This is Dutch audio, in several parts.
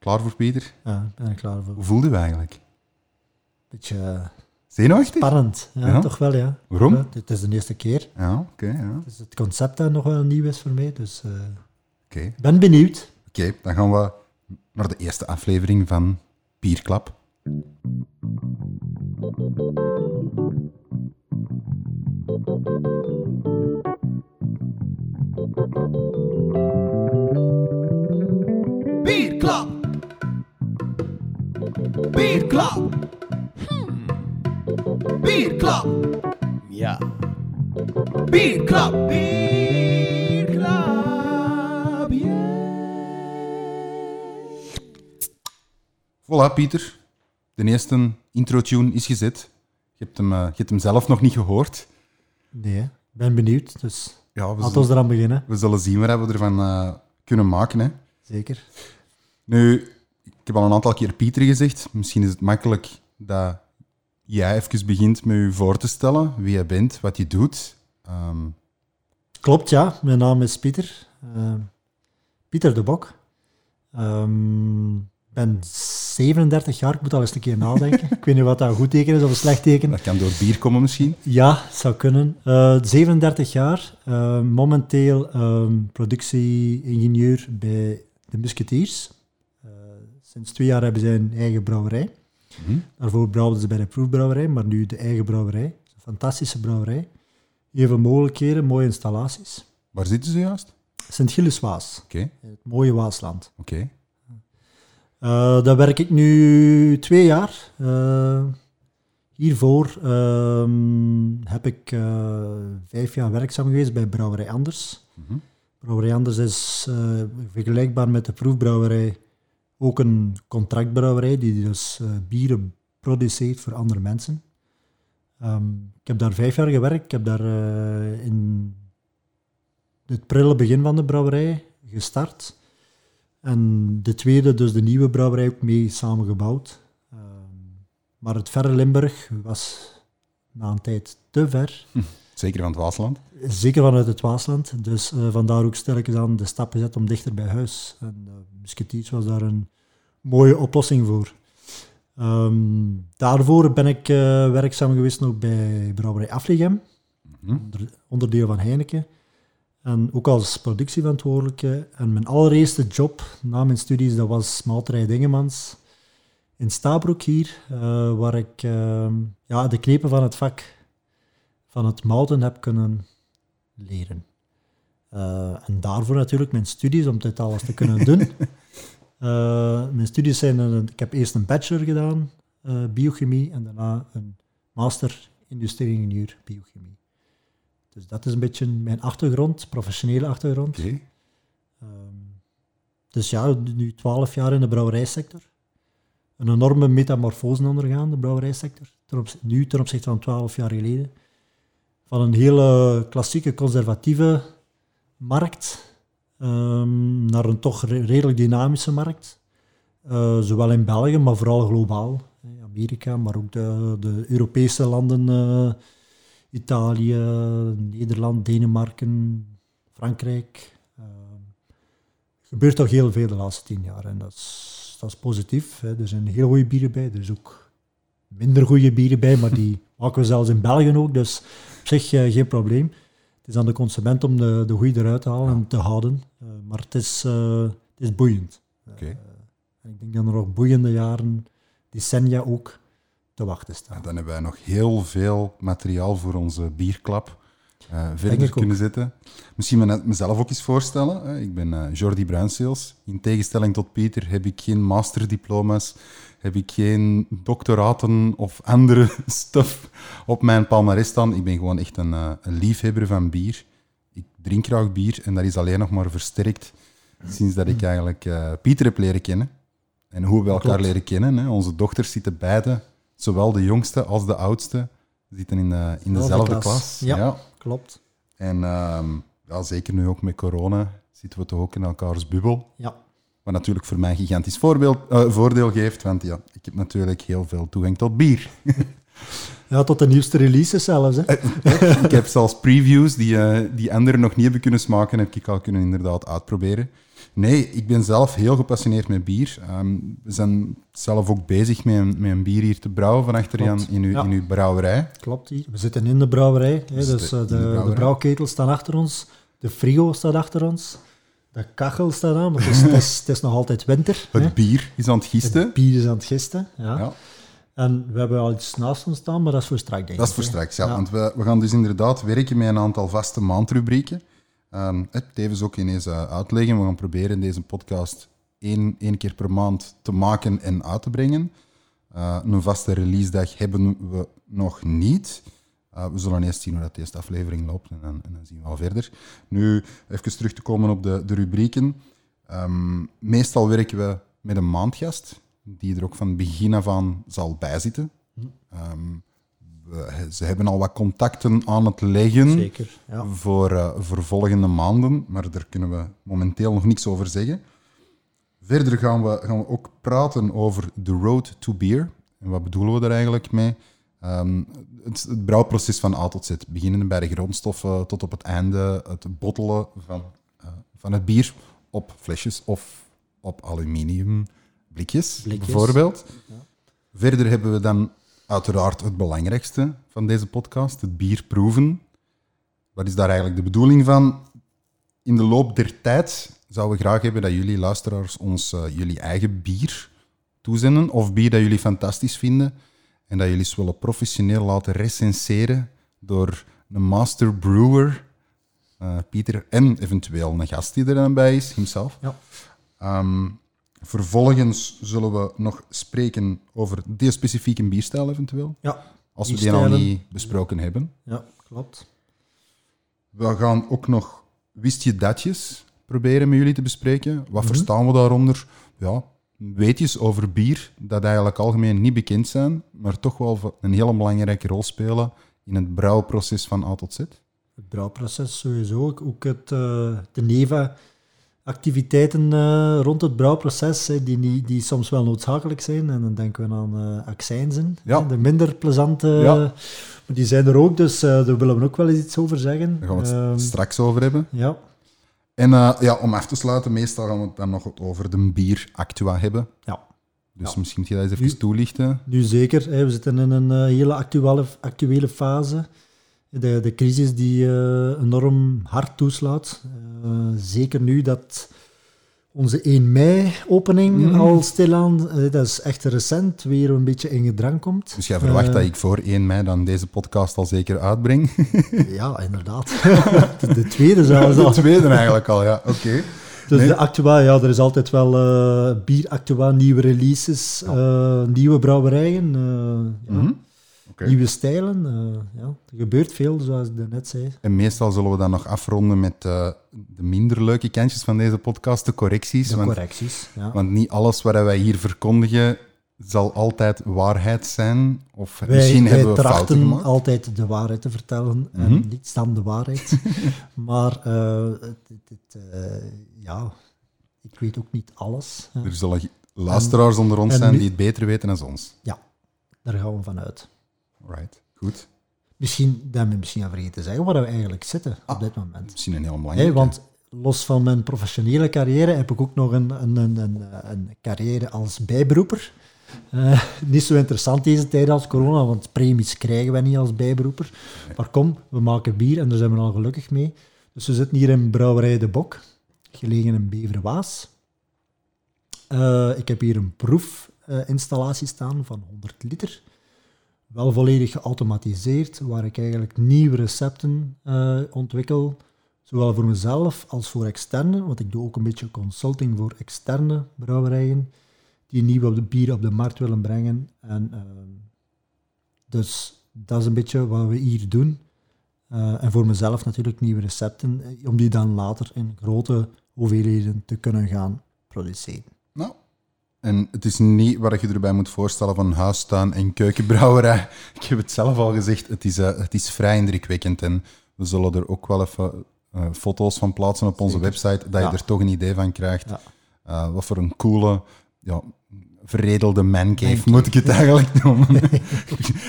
Klaar voor Pieter? Ja, ben ik klaar voor. Hoe voelde je eigenlijk? Beetje uh, Zenuwachtig? spannend. Ja, Ja? toch wel, ja. Waarom? Ja, dit is de eerste keer. Ja, oké. ja. Dus het concept dat nog wel nieuw is voor mij. Dus eh, Oké, ben benieuwd. Oké, dan gaan we naar de eerste aflevering van Bierklap. Bierklap. Bierklap. Hmm. Bierklap. Ja. Bierklap. Bierklap. Voilà, Pieter. De eerste intro-tune is gezet. Je hebt, hem, eh, je hebt hem zelf nog niet gehoord. Nee, ik ben benieuwd. Dus Ja, we, laten we zullen, eraan beginnen. we zullen zien wat we ervan eh, kunnen maken. Hè. Zeker. Nu, ik heb al een aantal keer Pieter gezegd. Misschien is het makkelijk dat jij even begint met je voor te stellen. Wie je bent, wat je doet. Ehm, Klopt, ja. Mijn naam is Pieter. Eh, Pieter de Bok. Ehm, Ik ben 37 jaar. Ik moet al eens een keer nadenken. ik weet niet wat dat een goed teken is of een slecht teken. dat kan door bier komen misschien. Ja, zou kunnen. Eh, 37 jaar. eh, momenteel ehm, productie-ingenieur bij de Musketeers. Sinds twee jaar hebben zij een eigen brouwerij. Mhm. Daarvoor brouwden ze bij de proefbrouwerij, maar nu de eigen brouwerij. Een fantastische brouwerij. Heel veel mogelijkheden, mooie installaties. Waar zitten ze juist? Sint-Gilles-Waas, Oké, in het mooie Waasland. oké. Eh, daar werk ik nu twee jaar. Eh, hiervoor ehm, heb ik eh, vijf jaar werkzaam geweest bij Brouwerij Anders. Mhm. Brouwerij Anders is vergelijkbaar met de proefbrouwerij ook een contractbrouwerij die dus eh, bieren produceert voor andere mensen. Ehm, ik heb daar vijf jaar gewerkt. Ik heb daar eh, in het prille begin van de brouwerij gestart. En de tweede, dus de nieuwe brouwerij, ook mee samengebouwd. Ehm, maar het verre Limburg was na een tijd te ver. Zeker van het Waasland. Zeker vanuit het Waasland. Dus eh, vandaar ook stelkens aan de stap gezet om dichter bij huis. En uh, Musketeers was daar een mooie oplossing voor. Ehm, daarvoor ben ik eh, werkzaam geweest nog bij Brouwerij Afligem, Mhm. onder- onderdeel van Heineken. En ook als productieverantwoordelijke. En mijn allereerste job na mijn studies, dat was Malterij Dingemans in Stabroek hier, waar ik ehm, ja, de knepen van het vak van het mouten heb kunnen leren. Eh, en daarvoor natuurlijk mijn studies, om dit alles te kunnen doen. Eh, mijn studies zijn, een, ik heb eerst een bachelor gedaan, eh, biochemie, en daarna een master industrie-ingenieur biochemie. Dus dat is een beetje mijn achtergrond, professionele achtergrond. Ehm, dus ja, nu twaalf jaar in de brouwerijsector. Een enorme metamorfose ondergaan, de brouwerijsector. Ten nu ten opzichte van twaalf jaar geleden. Van een hele klassieke conservatieve markt ehm, naar een toch re- redelijk dynamische markt. Eh, zowel in België, maar vooral globaal. Amerika, maar ook de, de Europese landen. eh, Italië, Nederland, Denemarken, Frankrijk. Er gebeurt toch heel veel de laatste tien jaar en dat is, dat is positief. Hè. Er zijn heel goede bieren bij, er is ook minder goede bieren bij, maar die maken we zelfs in België ook, dus op zich eh, geen probleem. Het is aan de consument om de, de goede eruit te halen en te houden, Eh, maar het is, eh, het is boeiend. Oké. En ik denk dat er nog boeiende jaren, decennia ook, te wachten staan. Dan hebben wij nog heel veel materiaal voor onze bierklap verder kunnen zetten. Misschien mezelf ook eens voorstellen. Ik ben Jordi Bruinseels. In tegenstelling tot Pieter heb ik geen masterdiploma's, heb ik geen doctoraten of andere stuff op mijn palmarès staan. Ik ben gewoon echt een, eh, een liefhebber van bier. Ik drink graag bier en dat is alleen nog maar versterkt sinds dat ik eigenlijk eh, Pieter heb leren kennen. En hoe we elkaar Klopt. leren kennen. Hè. Onze dochters zitten beide, zowel de jongste als de oudste, zitten in, de, in dezelfde klas. klas. Ja. Klopt. En ehm, ja, zeker nu ook met corona zitten we toch ook in elkaars bubbel. Ja. Wat natuurlijk voor mij een gigantisch voorbeeld, eh, voordeel geeft, want ja, ik heb natuurlijk heel veel toegang tot bier. ja, tot de nieuwste releases zelfs. Hè. ik heb zelfs previews die, eh, die anderen nog niet hebben kunnen smaken, heb ik al kunnen inderdaad uitproberen. Nee, ik ben zelf heel gepassioneerd met bier. Ehm, we zijn zelf ook bezig met een, met een bier hier te brouwen van achter Jan Klopt, in uw, ja. in uw brouwerij. Klopt hier. We zitten in de brouwerij. Hè, dus eh, de, de de, brouwerij. brouwketel staat achter ons. De frigo staat achter ons. De kachel staat aan, maar het is, het is, het is nog altijd winter. hè. Het bier is aan het gisten. Het bier is aan het gisten. Ja. Ja, En we hebben al iets naast ons staan, maar dat is voor straks, denk dat is ik, voor straks, ja. Ja. Want we, we gaan dus inderdaad werken met een aantal vaste maandrubrieken. Ehm, het tevens ook ineens uitleggen. We gaan proberen deze podcast één, één keer per maand te maken en uit te brengen. Eh, een vaste release dag hebben we nog niet. Eh, we zullen eerst zien hoe dat deze aflevering loopt en dan, en dan zien we al verder. Nu, even terug te komen op de, de rubrieken. Ehm, meestal werken we met een maandgast, die er ook van begin af aan zal bijzitten. Ehm, we- ze hebben al wat contacten aan het leggen Zeker, ja. voor, eh, voor volgende maanden, maar daar kunnen we momenteel nog niks over zeggen. Verder gaan we, gaan we ook praten over de road to beer. En wat bedoelen we daar eigenlijk mee? Ehm, het, het brouwproces van A tot Z, beginnende bij de grondstoffen tot op het einde, het bottelen van, eh, van het bier op flesjes of op aluminium blikjes, Blikjes. bijvoorbeeld. Verder hebben we dan uiteraard het belangrijkste van deze podcast, het bier proeven. Wat is daar eigenlijk de bedoeling van? In de loop der tijd zouden we graag hebben dat jullie luisteraars ons eh, jullie eigen bier toezenden, of bier dat jullie fantastisch vinden, en dat jullie ze willen professioneel laten recenseren door een master brewer, eh, Pieter, en eventueel een gast die er dan bij is, himself. Ja. Ehm, vervolgens zullen we nog spreken over die specifieke bierstijl eventueel, Ja, als we die Bierstijlen. niet besproken hebben. ja, klopt. We gaan ook nog wist je datjes proberen met jullie te bespreken. Wat verstaan we daaronder? Ja, weetjes over bier dat eigenlijk algemeen niet bekend zijn, maar toch wel een hele belangrijke rol spelen in het brouwproces van A tot Z. Het brouwproces sowieso. Ook, het, eh, de neva-activiteiten eh, rond het brouwproces, hè, die, die soms wel noodzakelijk zijn. En dan denken we aan eh accijnzen, Ja. de minder plezante... Ja. Maar die zijn er ook, dus daar willen we ook wel eens iets over zeggen. Daar gaan we het Ehm, straks over hebben. ja, En eh, ja, om af te sluiten, meestal gaan we het dan nog over de bieractua hebben. ja. Dus Ja. misschien moet je dat eens even Nu- toelichten. Nu zeker. Hè, we zitten in een eh, hele actuele, actuele fase. De, de crisis die eh, enorm hard toeslaat. Eh, zeker nu dat onze 1 mei-opening Mm. al stilaan, eh, dat is echt recent, weer een beetje in gedrang komt. Dus jij verwacht Eh, dat ik voor 1 mei dan deze podcast al zeker uitbreng? Ja, inderdaad. de, de tweede zelfs al. De tweede eigenlijk al, ja. Oké. Dus Nee. de Actua, ja, er is altijd wel eh bier Actua, nieuwe releases, nieuwe brouwerijen, ja, Nieuwe stijlen. eh, ja. Er gebeurt veel, zoals ik net zei. En meestal zullen we dan nog afronden met eh, de minder leuke kantjes van deze podcast, de correcties. De want, correcties. Ja. want niet alles wat wij hier verkondigen zal altijd waarheid zijn. Of Wij, misschien wij hebben we fouten trachten gemaakt. altijd de waarheid te vertellen Mhm. en niets dan de waarheid. maar eh, het, het- het, ja, ik weet ook niet alles. hè. Er zullen luisteraars onder ons en zijn nu- die het beter weten dan ons. Ja, daar gaan we vanuit. Right. Goed. Misschien, dat we misschien al vergeten te zeggen waar we eigenlijk zitten Ah. op dit moment. Misschien een heel Hè, belangrijke. want los van mijn professionele carrière heb ik ook nog een, een, een, een, een carrière als bijberoeper. Eh, niet zo interessant deze tijd als corona, want premies krijgen wij niet als bijberoeper. Maar kom, we maken bier en daar zijn we al gelukkig mee. Dus we zitten hier in Brouwerij De Bok, gelegen in Beverwaas. Eh, ik heb hier een proefinstallatie staan van 100 liter. Wel volledig geautomatiseerd, waar ik eigenlijk nieuwe recepten eh, ontwikkel. Zowel voor mezelf als voor externe, want ik doe ook een beetje consulting voor externe brouwerijen die nieuw op de bier op de markt willen brengen. En, ehm, dus dat is een beetje wat we hier doen. Eh, en voor mezelf natuurlijk nieuwe recepten, eh, om die dan later in grote hoeveelheden te kunnen gaan produceren. Nou, en het is niet wat je erbij moet voorstellen van huistuin en keukenbrouwerij. Ik heb het zelf al gezegd, het is, eh, het is vrij indrukwekkend. En we zullen er ook wel even eh, foto's van plaatsen op onze Zeker. website, dat Ja. je er toch een idee van krijgt. Ja. Eh, wat voor een coole, ja, verredelde mancave, moet ik het eigenlijk noemen.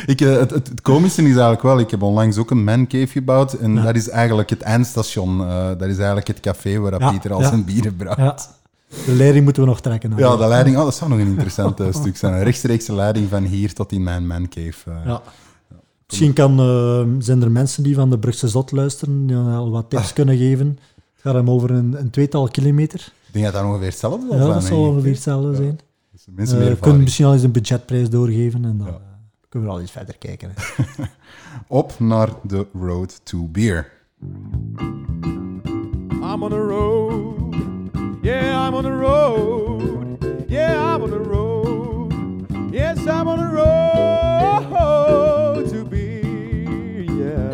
ik, het, het, het, komische is eigenlijk wel, ik heb onlangs ook een mancave gebouwd en dat is eigenlijk het eindstation. Dat is eigenlijk het café waar Pieter al zijn bieren brouwt. De leiding moeten we nog trekken. Ja, de leiding, oh, dat zou nog een interessant stuk zijn. Een rechtstreekse leiding van hier tot in mijn mancave. Uh. Ja. Misschien kan, zijn er mensen die van de Brugse Zot luisteren, die al wat tips ah. kunnen geven. Het gaat hem over een, een tweetal kilometer. Ik denk dat dat ongeveer hetzelfde is. Ja, dat zal ongeveer hetzelfde zijn. Dus uh, kunnen misschien al eens een budgetprijs doorgeven en dan ja. uh, kunnen we al eens verder kijken. Op naar de road to beer. I'm on the road. Yeah, I'm on the road. Yeah, I'm on the road. Yes, I'm on the road to beer. Yeah.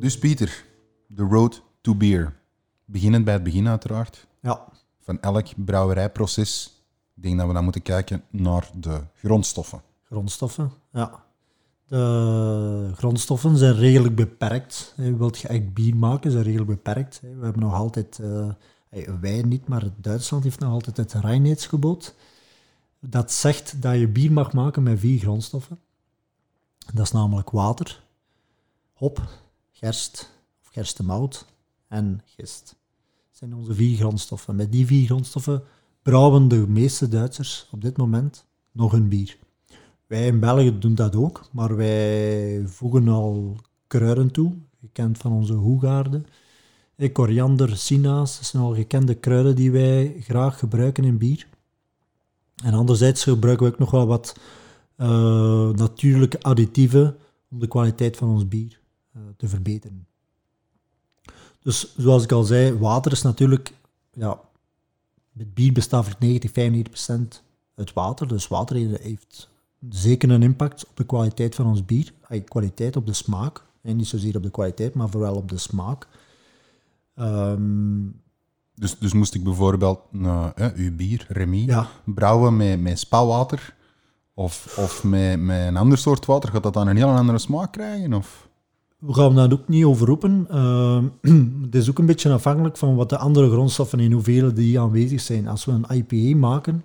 Dus Pieter, de road to beer. Beginnend bij het begin uiteraard. Ja van elk brouwerijproces. Ik denk dat we dan moeten kijken naar de grondstoffen. Grondstoffen, ja. De grondstoffen zijn redelijk beperkt. Wilt je echt bier maken, zijn redelijk beperkt. We hebben nog altijd, uh, wij niet, maar Duitsland heeft nog altijd het reinheidsgebod. Dat zegt dat je bier mag maken met vier grondstoffen. Dat is namelijk water, hop, gerst of gerstemout en gist zijn onze vier grondstoffen. Met die vier grondstoffen brouwen de meeste Duitsers op dit moment nog hun bier. Wij in België doen dat ook, maar wij voegen al kruiden toe. Gekend van onze hoegaarden. Koriander, sinaas, dat zijn al gekende kruiden die wij graag gebruiken in bier. En anderzijds gebruiken we ook nog wel wat uh, natuurlijke additieven om de kwaliteit van ons bier uh, te verbeteren. Dus zoals ik al zei, water is natuurlijk, ja, het bier bestaat voor 90, 95 procent uit water. Dus water heeft zeker een impact op de kwaliteit van ons bier. Kwaliteit op de smaak. En niet zozeer op de kwaliteit, maar vooral op de smaak. Ehm, dus, dus moest ik bijvoorbeeld uh, uw bier, Remy, brouwen met, met spouwwater of, of met, met een ander soort water? Gaat dat dan een heel andere smaak krijgen? Of? we gaan daar ook niet over roepen. Uh, het is ook een beetje afhankelijk van wat de andere grondstoffen in hoeveel die aanwezig zijn. Als we een IPA maken,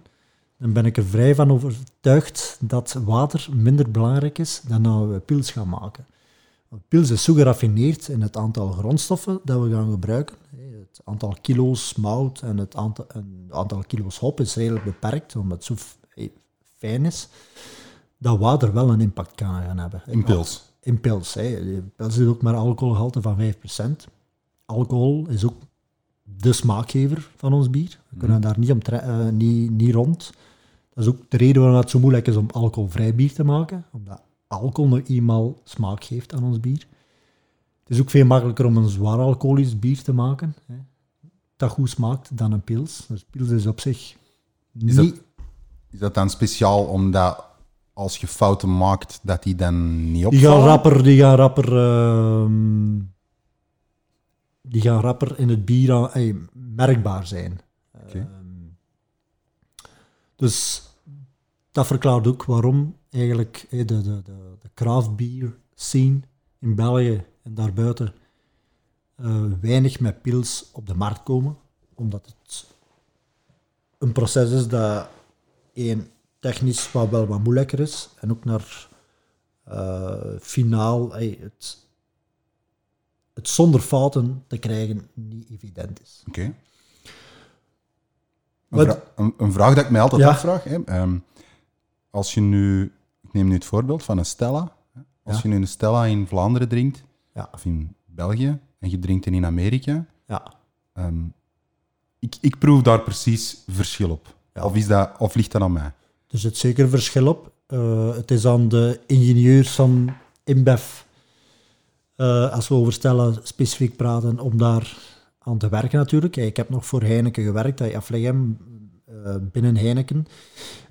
dan ben ik er vrij van overtuigd dat water minder belangrijk is dan dat we pils gaan maken. Want pils is zo geraffineerd in het aantal grondstoffen dat we gaan gebruiken. Het aantal kilo's mout en het aantal, het aantal kilo's hop is redelijk beperkt, omdat het zo fijn is, dat water wel een impact kan gaan hebben. In pils? in pils. Hè. Pils is ook maar alcoholgehalte van 5%. Alcohol is ook de smaakgever van ons bier. We kunnen mhm. daar niet, om uh, niet, niet rond. Dat is ook de reden waarom het zo moeilijk is om alcoholvrij bier te maken. Omdat alcohol nog eenmaal smaak geeft aan ons bier. Het is ook veel makkelijker om een zwaar alcoholisch bier te maken. Hè. Dat goed smaakt dan een pils. Dus pils is op zich niet... Is dat, is dat dan speciaal omdat als je fouten maakt, dat die dan niet opvallen? Die gaan rapper, die gaan rapper, uh, die gaan rapper in het bier hey, merkbaar zijn. Okay. Uh, dus dat verklaart ook waarom eigenlijk de, de, de, de craft beer scene in België en daarbuiten uh, weinig met pils op de markt komen. Omdat het een proces is dat één technisch wat wel wat moeilijker is. En ook naar uh, finaal het, het zonder fouten te krijgen niet evident is. Oké. Een, een, vraag dat ik mij altijd afvraag. Hè. Ehm, als je nu, ik neem nu het voorbeeld van een Stella. Als je nu een Stella in Vlaanderen drinkt, ja. of in België, en je drinkt die in Amerika, ja. Um, ik, ik proef daar precies verschil op. Of, is dat, of ligt dat aan mij? Er zit zeker verschil op. Uh, het is aan de ingenieurs van InBev, uh, als we over stellen specifiek praten, om daar aan te werken natuurlijk. Ik heb nog voor Heineken gewerkt, bij Aflegem, binnen Heineken. En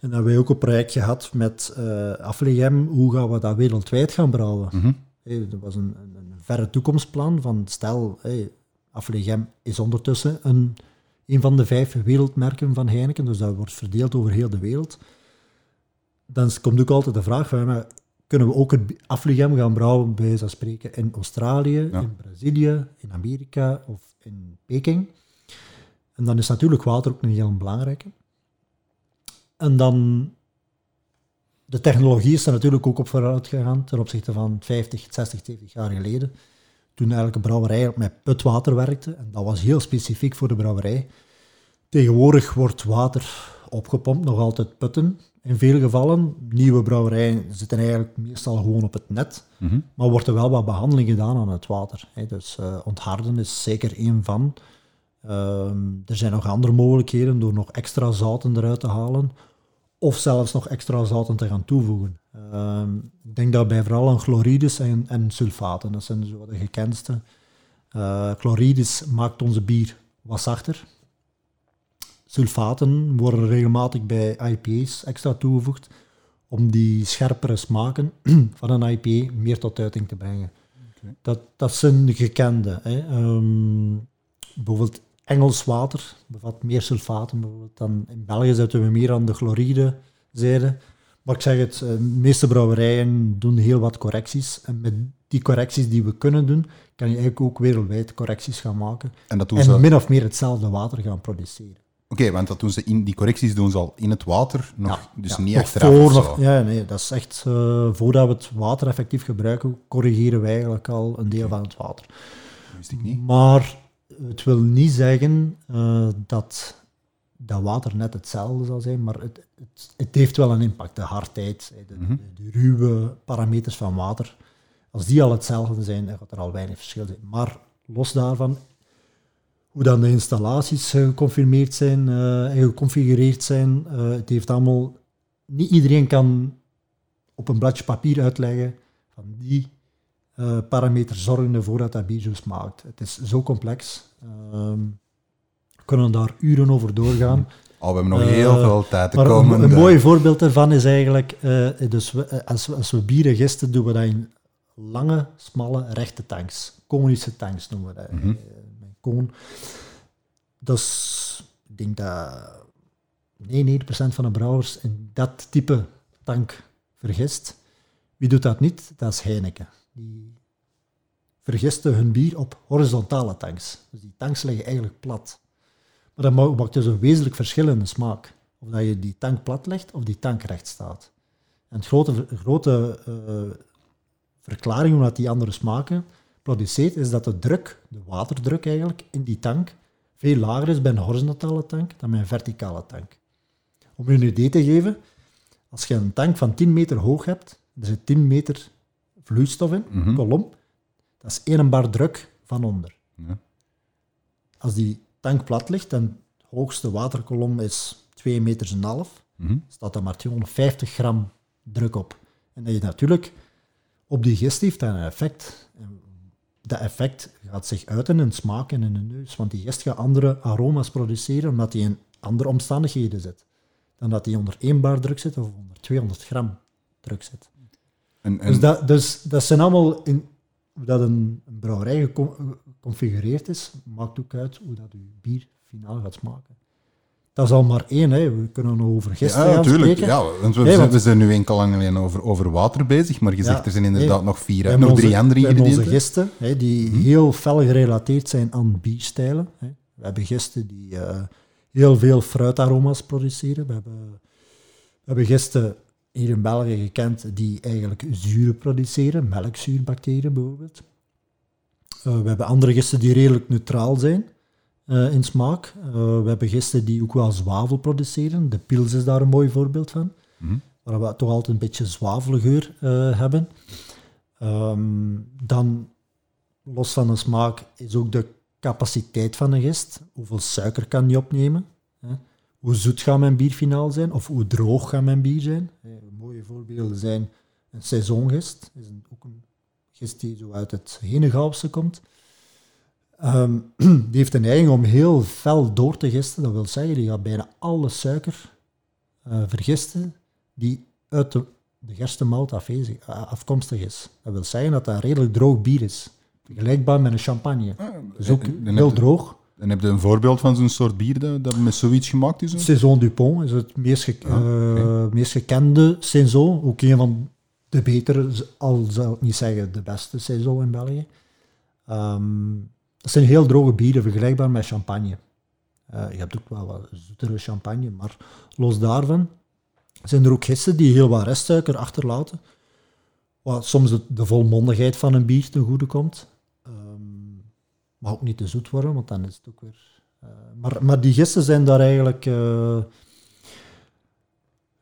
dan hebben we ook een project gehad met uh, Aflegem, hoe gaan we dat wereldwijd gaan brouwen? Mm dat was een, een, een, verre toekomstplan van stel, hey, Aflegem is ondertussen een, een van de vijf wereldmerken van Heineken, dus dat wordt verdeeld over heel de wereld dan komt ook altijd de vraag van, maar kunnen we ook het afligem gaan brouwen, bij spreken, in Australië, in Brazilië, in Amerika of in Peking? En dan is natuurlijk water ook een heel belangrijke. En dan, de technologie is er natuurlijk ook op vooruit gegaan ten opzichte van 50, 60, 70 jaar geleden. Toen een brouwerij met putwater werkte. En dat was heel specifiek voor de brouwerij. Tegenwoordig wordt water opgepompt, nog altijd putten. In veel gevallen, nieuwe brouwerijen zitten eigenlijk meestal gewoon op het net. Mhm. Maar wordt er wel wat behandeling gedaan aan het water. Dus eh, ontharden is zeker één van. Ehm, er zijn nog andere mogelijkheden door nog extra zouten eruit te halen. Of zelfs nog extra zouten te gaan toevoegen. Ehm, ik denk dat bij vooral aan chlorides en, en sulfaten, dat zijn zo de gekendste. Uh, chlorides maakt onze bier wat zachter. Sulfaten worden regelmatig bij IPA's extra toegevoegd om die scherpere smaken van een IPA meer tot uiting te brengen. Dat, dat zijn de gekende. Hè. Ehm, bijvoorbeeld Engels water bevat meer sulfaten. Bijvoorbeeld. Dan in België zitten we meer aan de chloride zijde. Maar ik zeg het, eh, de meeste brouwerijen doen heel wat correcties. En met die correcties die we kunnen doen, kan je eigenlijk ook wereldwijd correcties gaan maken. En dat doen ze... En Oké, min of meer hetzelfde water gaan produceren. want dat doen ze in, die correcties doen ze al in het water, nog, Ja, dus ja, niet achteraf voor, nog-. Ja, nee, dat is echt eh, voordat we het water effectief gebruiken, corrigeren wij eigenlijk al een deel van het water. Dat wist ik niet. Maar het wil niet zeggen eh, dat dat water net hetzelfde zal zijn, maar het, het, het heeft wel een impact. De hardheid, de, Mhm. de, de ruwe parameters van water, als die al hetzelfde zijn, dan gaat er al weinig verschil zijn. Maar los daarvan, hoe dan de installaties geconfirmeerd zijn eh, en geconfigureerd zijn, eh, het heeft allemaal... Niet iedereen kan op een bladje papier uitleggen van die eh, parameters zorgen ervoor dat dat bier zo smaakt. Het is zo complex. Ehm, we kunnen daar uren over doorgaan. Oh, we hebben nog Eh, heel veel tijd te Maar komen. een, een mooi voorbeeld daarvan is eigenlijk, eh, dus we, als, we, als we bieren gisten, doen we dat in lange, smalle, rechte tanks. Konische tanks noemen we dat. Eh, met koon. Dat is, ik denk dat 99% van de brouwers in dat type tank vergist. Wie doet dat niet? Dat is Heineken. Vergisten hun bier op horizontale tanks. Dus die tanks liggen eigenlijk plat. Maar dat ma- maakt dus een wezenlijk verschil in de smaak. Of dat je die tank plat legt of die tank recht staat. En het grote, grote eh, verklaring omdat die andere smaken produceert, is dat de druk, de waterdruk eigenlijk, in die tank veel lager is bij een horizontale tank dan bij een verticale tank. Om je een idee te geven, als je een tank van 10 meter hoog hebt, er zit 10 meter vloeistof in, Mhm. kolom, dat is één bar druk van onder. Ja. Als die tank plat ligt en de hoogste waterkolom is 2 meter en half, Mhm. staat er maar 250 gram druk op. En dat je natuurlijk op die gist heeft dat een effect. En Dat effect gaat zich uiten in smaak en in de neus, want die gist gaat andere aroma's produceren omdat die in andere omstandigheden zit. Dan dat die onder 1 bar druk zit of onder 200 gram druk zit. En, en, Dus dat, dus dat zijn allemaal, in, hoe dat een, een brouwerij gecon- geconfigureerd is, maakt ook uit hoe dat je bier finaal gaat smaken. Dat is al maar één, hè. we kunnen nog over gisten ja, natuurlijk. spreken. Ja, want we, Nee, zijn, want- we zijn nu enkel en alleen over, over water bezig, maar je Ja, zegt er zijn inderdaad nee. nog vier, nog hebben drie onze- andere we hebben onze ingrediënten. gisten, hè, die heel fel gerelateerd zijn aan bierstijlen. Hè. We hebben gisten die eh, heel veel fruitaroma's produceren. We hebben, we hebben gisten hier in België gekend die eigenlijk zuren produceren, melkzuurbacteriën bijvoorbeeld. Eh, we hebben andere gisten die redelijk neutraal zijn eh, in smaak. Eh, we hebben gisten die ook wel zwavel produceren. De pils is daar een mooi voorbeeld van. Mhm. Waar we toch altijd een beetje zwavelgeur hebben. Ehm, dan, los van de smaak, is ook de capaciteit van een gist. Hoeveel suiker kan die opnemen? Hè? Hoe zoet gaat mijn bier finaal zijn? Of hoe droog gaat mijn bier zijn? Eh, mooie voorbeelden zijn een saisongist. Dat is een, ook een gist die zo uit het Henegouwse komt. Ehm, die heeft een neiging om heel fel door te gisten. Dat wil zeggen, die gaat bijna alle suiker eh, vergisten die uit de, de gerstenmout afwezig, eh, afkomstig is. Dat wil zeggen dat dat een redelijk droog bier is. Vergelijkbaar met een champagne. Ah, Dus ook en- en heel droog. En heb je een voorbeeld van zo'n soort bier dat, dat met zoiets gemaakt is? Saison Dupont is het meest, ge- Ah, eh, meest gekende saison. Ook een van de betere, al zou ik niet zeggen de beste saison in België. Ehm dat zijn heel droge bieren, vergelijkbaar met champagne. Eh, je hebt ook wel wat zoetere champagne, maar los daarvan, zijn er ook gisten die heel wat restsuiker achterlaten. Wat soms de, de volmondigheid van een bier ten goede komt. Mag ook niet te zoet worden, want dan is het ook weer... eh, maar, maar die gisten zijn daar eigenlijk... eh,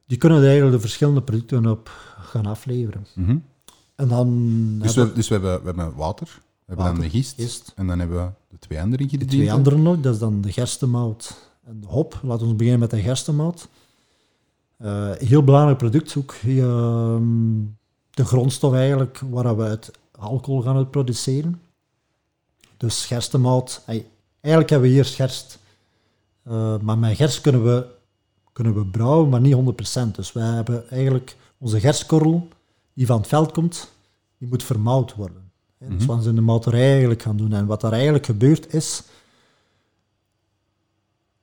die kunnen er eigenlijk de verschillende producten op gaan afleveren. Mhm. En dan Dus, hebben we, dus we, hebben, we hebben water, we hebben Water, dan de gist, gist. en dan hebben we de twee andere de ingrediënten. twee andere nog. Dat is dan de gerstemout en de hop. Laten we beginnen met de gerstemout. Eh, heel belangrijk product, ook ehm, de grondstof eigenlijk waar we uit alcohol gaan uit produceren. Dus gerstemout, eigenlijk hebben we hier gerst. Eh, maar met gerst kunnen we, kunnen we brouwen, maar niet 100%. Dus wij hebben eigenlijk onze gerstkorrel, die van het veld komt, die moet vermouwd worden. Hè. Dus Mhm. wat ze in de mouterij eigenlijk gaan doen. En wat daar eigenlijk gebeurt is,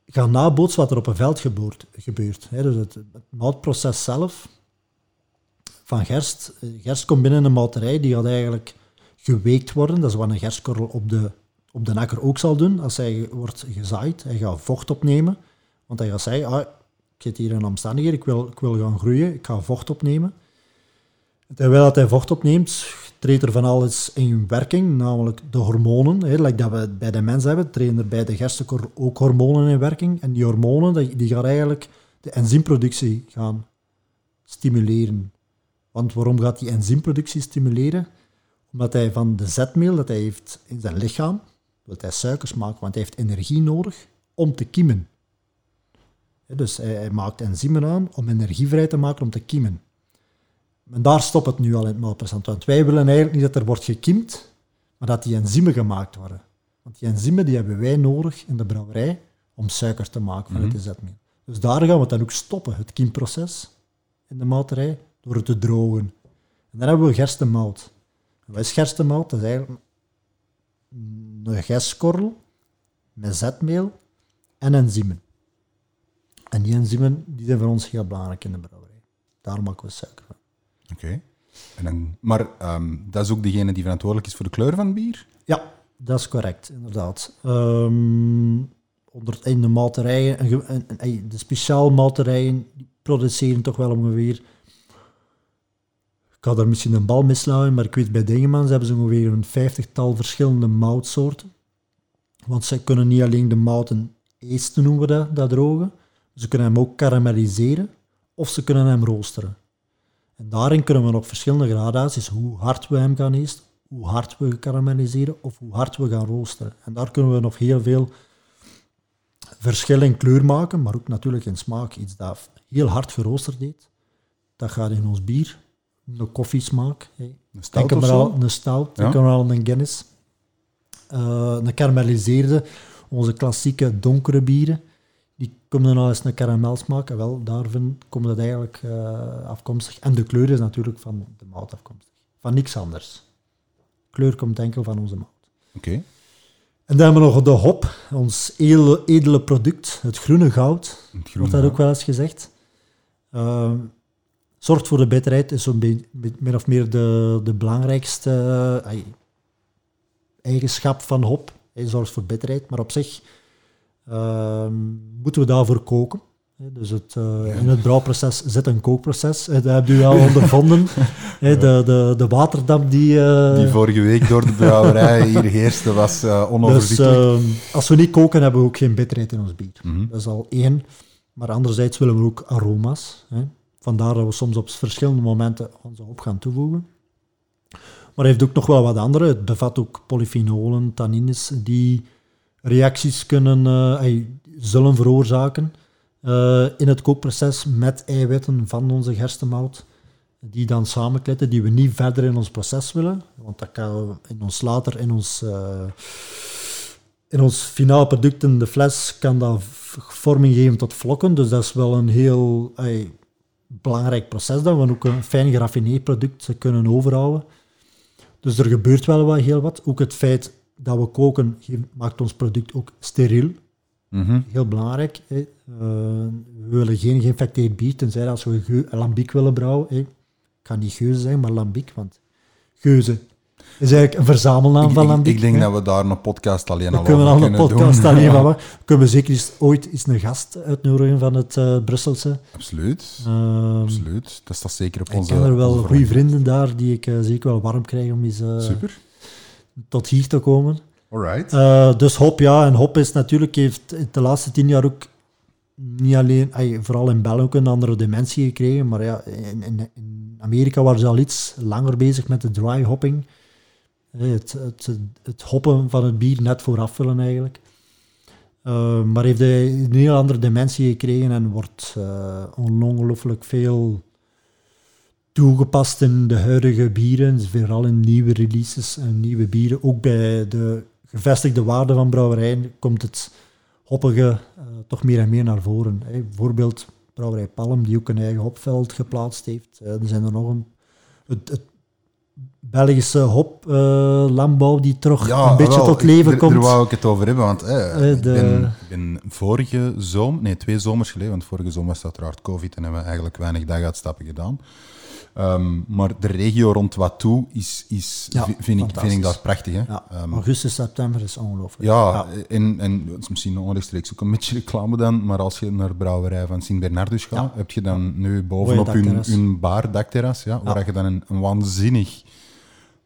gaan nabootsen wat er op een veld gebeurt. gebeurt hè. Dus het, het moutproces zelf van gerst. eh, Gerst komt binnen een mouterij, die gaat eigenlijk geweekt worden. Dat is wat een gerstkorrel op de, op de akker ook zal doen. Als hij wordt gezaaid, hij gaat vocht opnemen. Want hij gaat zeggen, ah, ik zit hier in omstandigheden, ik wil, ik wil gaan groeien, ik ga vocht opnemen. Terwijl dat hij vocht opneemt, treedt er van alles in werking, namelijk de hormonen. Hè, like dat we bij de mens hebben, treden er bij de gerstenkorrel ook hormonen in werking. En die hormonen die gaan eigenlijk de enzymproductie gaan stimuleren. Want waarom gaat die enzymproductie stimuleren? Omdat hij van de zetmeel dat hij heeft in zijn lichaam, wil hij suikers maken, want hij heeft energie nodig om te kiemen. Dus hij, hij maakt enzymen aan om energie vrij te maken om te kiemen. En daar stopt het nu al in het maalprocent. Want wij willen eigenlijk niet dat er wordt gekiemd, maar dat die enzymen gemaakt worden. Want die enzymen die hebben wij nodig in de brouwerij om suiker te maken vanuit de zetmeel. Dus daar gaan we het dan ook stoppen, het kiemproces in de mouterij, door het te drogen. En dan hebben we gerstemout. Wat is gerstemout? Dat is eigenlijk een gerstkorrel met zetmeel en enzymen. En die enzymen die zijn voor ons heel belangrijk in de brouwerij. Daar maken we suiker van. Oké. En dan, maar ehm, dat is ook degene die verantwoordelijk is voor de kleur van het bier? Ja, dat is correct, inderdaad. Ehm, onder, in de malterijen, en ge- en- en- en de speciaal malterijen, produceren toch wel ongeveer... Ik ga daar misschien een bal mislaan, maar ik weet bij Dingemans hebben ze ongeveer een vijftigtal verschillende moutsoorten. Want ze kunnen niet alleen de mouten eesten, noemen we dat, dat drogen. Ze kunnen hem ook karamelliseren of ze kunnen hem roosteren. En daarin kunnen we nog verschillende gradaties, hoe hard we hem gaan eesten, hoe hard we karamelliseren of hoe hard we gaan roosteren. En daar kunnen we nog heel veel verschil in kleur maken, maar ook natuurlijk in smaak. Iets dat heel hard geroosterd deed, dat gaat in ons bier, een koffiesmaak. hè. Een Denk stout of maar zo? al een stout, denk Ja. er al een Guinness. Eh, een karamelliseerde, onze klassieke donkere bieren, die komen dan al eens een karamelsmaak. En wel, daarvan komt het eigenlijk eh, afkomstig. En de kleur is natuurlijk van de mout afkomstig. Van niks anders. Kleur komt enkel van onze mout. Oké. En dan hebben we nog de hop, ons edele, edele product, het groene goud. Het Wordt dat ook wel eens gezegd. Ehm, zorgt voor de bitterheid, is zo'n min of meer de, de belangrijkste eh, eigenschap van hop. Hij zorgt voor bitterheid, maar op zich ehm, moeten we daarvoor koken. Dus het, eh, in het brouwproces zit een kookproces. Dat heb je al ondervonden. De, de, de waterdamp die... eh, Die vorige week door de brouwerij hier heerste, was eh dus onoverzichtelijk. ehm, als we niet koken, hebben we ook geen bitterheid in ons bier. Mhm. Dat is al één. Maar anderzijds willen we ook aroma's. Hè. Vandaar dat we soms op verschillende momenten onze hop gaan toevoegen. Maar hij heeft ook nog wel wat andere. Het bevat ook polyfenolen, tannines, die reacties kunnen, eh, zullen veroorzaken eh, in het kookproces met eiwitten van onze gerstemout. Die dan samenkletten, die we niet verder in ons proces willen. Want dat kan in ons later in ons... eh, in ons finaal product in de fles kan dat vorming geven tot vlokken. Dus dat is wel een heel belangrijk proces dat we ook een fijn geraffineerd product kunnen overhouden. Dus er gebeurt wel wat, heel wat. Ook het feit dat we koken maakt ons product ook steriel. Mhm. Heel belangrijk. Hè. Eh, we willen geen geïnfecteerd bier, tenzij als we lambiek willen brouwen. Hè. Ik ga niet geuze zeggen, maar lambiek, want geuze is eigenlijk een verzamelnaam Ik, van ik, Lambiek. ik denk hè. dat we daar een podcast alleen al kunnen we dan een kunnen podcast doen. alleen Ja, van maken. Kunnen we zeker eens, ooit eens een gast uitnodigen van het eh, Brusselse. Absoluut. Ehm, Absoluut. Dat staat zeker op ik onze... ken er wel goede vrienden daar die ik eh, zeker wel warm krijg om eens eh, Super. tot hier te komen. Alright. Dus hop, ja. En hop is natuurlijk, heeft de laatste tien jaar ook niet alleen, vooral in België ook een andere dimensie gekregen. Maar ja, in Amerika waren ze al iets langer bezig met de dry hopping. Het, het, hoppen van het bier net vooraf vullen eigenlijk. Eh, maar heeft hij een heel andere dimensie gekregen en wordt eh, ongelooflijk veel toegepast in de huidige bieren, vooral in nieuwe releases en nieuwe bieren. Ook bij de gevestigde waarde van brouwerijen komt het hoppige eh, toch meer en meer naar voren. Hè. Bijvoorbeeld brouwerij Palm, die ook een eigen hopveld geplaatst heeft. Er zijn er nog een... Het, het Belgische hoplandbouw die toch een beetje wel, tot ik- leven er, komt. Daar wou ik het over hebben, want eh, Eh, ik, de- ben, ik ben vorige zomer, nee, twee zomers geleden, want vorige zomer was uiteraard COVID en hebben we eigenlijk weinig daguitstappen gedaan. Ehm, maar de regio rond Watou is, is, Ja, vind, ik, vind ik daar prachtig. Hè? Ja, Ehm, augustus, september is ongelooflijk. ja, En, en het is misschien onrechtstreeks ook een beetje reclame dan, maar als je naar de brouwerij van Sint-Bernardus gaat, heb je dan nu bovenop hun, hun bar, dakterras, ja, waar je dan een, een waanzinnig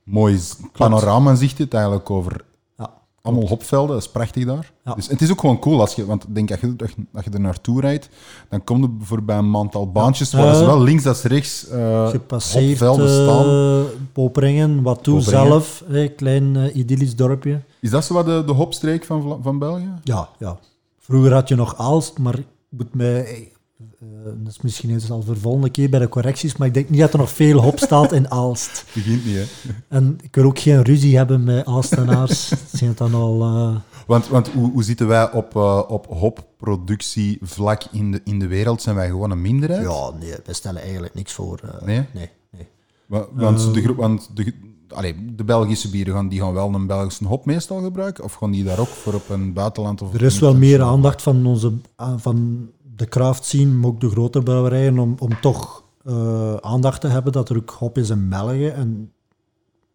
mooi z- panorama ziet het eigenlijk over Ja. allemaal hopvelden, dat is prachtig daar. Ja. Dus het is ook gewoon cool, als je, want denk als je, als je er naartoe rijdt, dan kom je voorbij een aantal baantjes waar Eh, zowel links als rechts eh Gepasseerd hopvelden staan. uh, Poperingen, wat toe Poperingen. zelf, een klein eh, idyllisch dorpje. Is dat zo wat de, de hopstreek van, van België? Ja, ja. Vroeger had je nog Aalst, maar ik moet mij... eh, dat is misschien eens al voor de volgende keer bij de correcties, maar ik denk niet dat er nog veel hop staat in Aalst. Begint niet, hè? En ik wil ook geen ruzie hebben met Aalstenaars. Zijn het dan al... eh, Want, want hoe, hoe zitten wij op, eh op hopproductievlak in de, in de wereld? Zijn wij gewoon een minderheid? ja, nee, we stellen eigenlijk niks voor. eh, Nee? Nee, nee. Wa- Want, de, groep- want de, allee, de Belgische bieren gaan, die gaan wel een Belgische hop meestal gebruiken? Of gaan die daar ook voor op een buitenland? Of Er is wel meer aandacht van, onze, van de craft scene, maar ook de grote brouwerijen, om, om toch eh, aandacht te hebben dat er ook hop is in België. En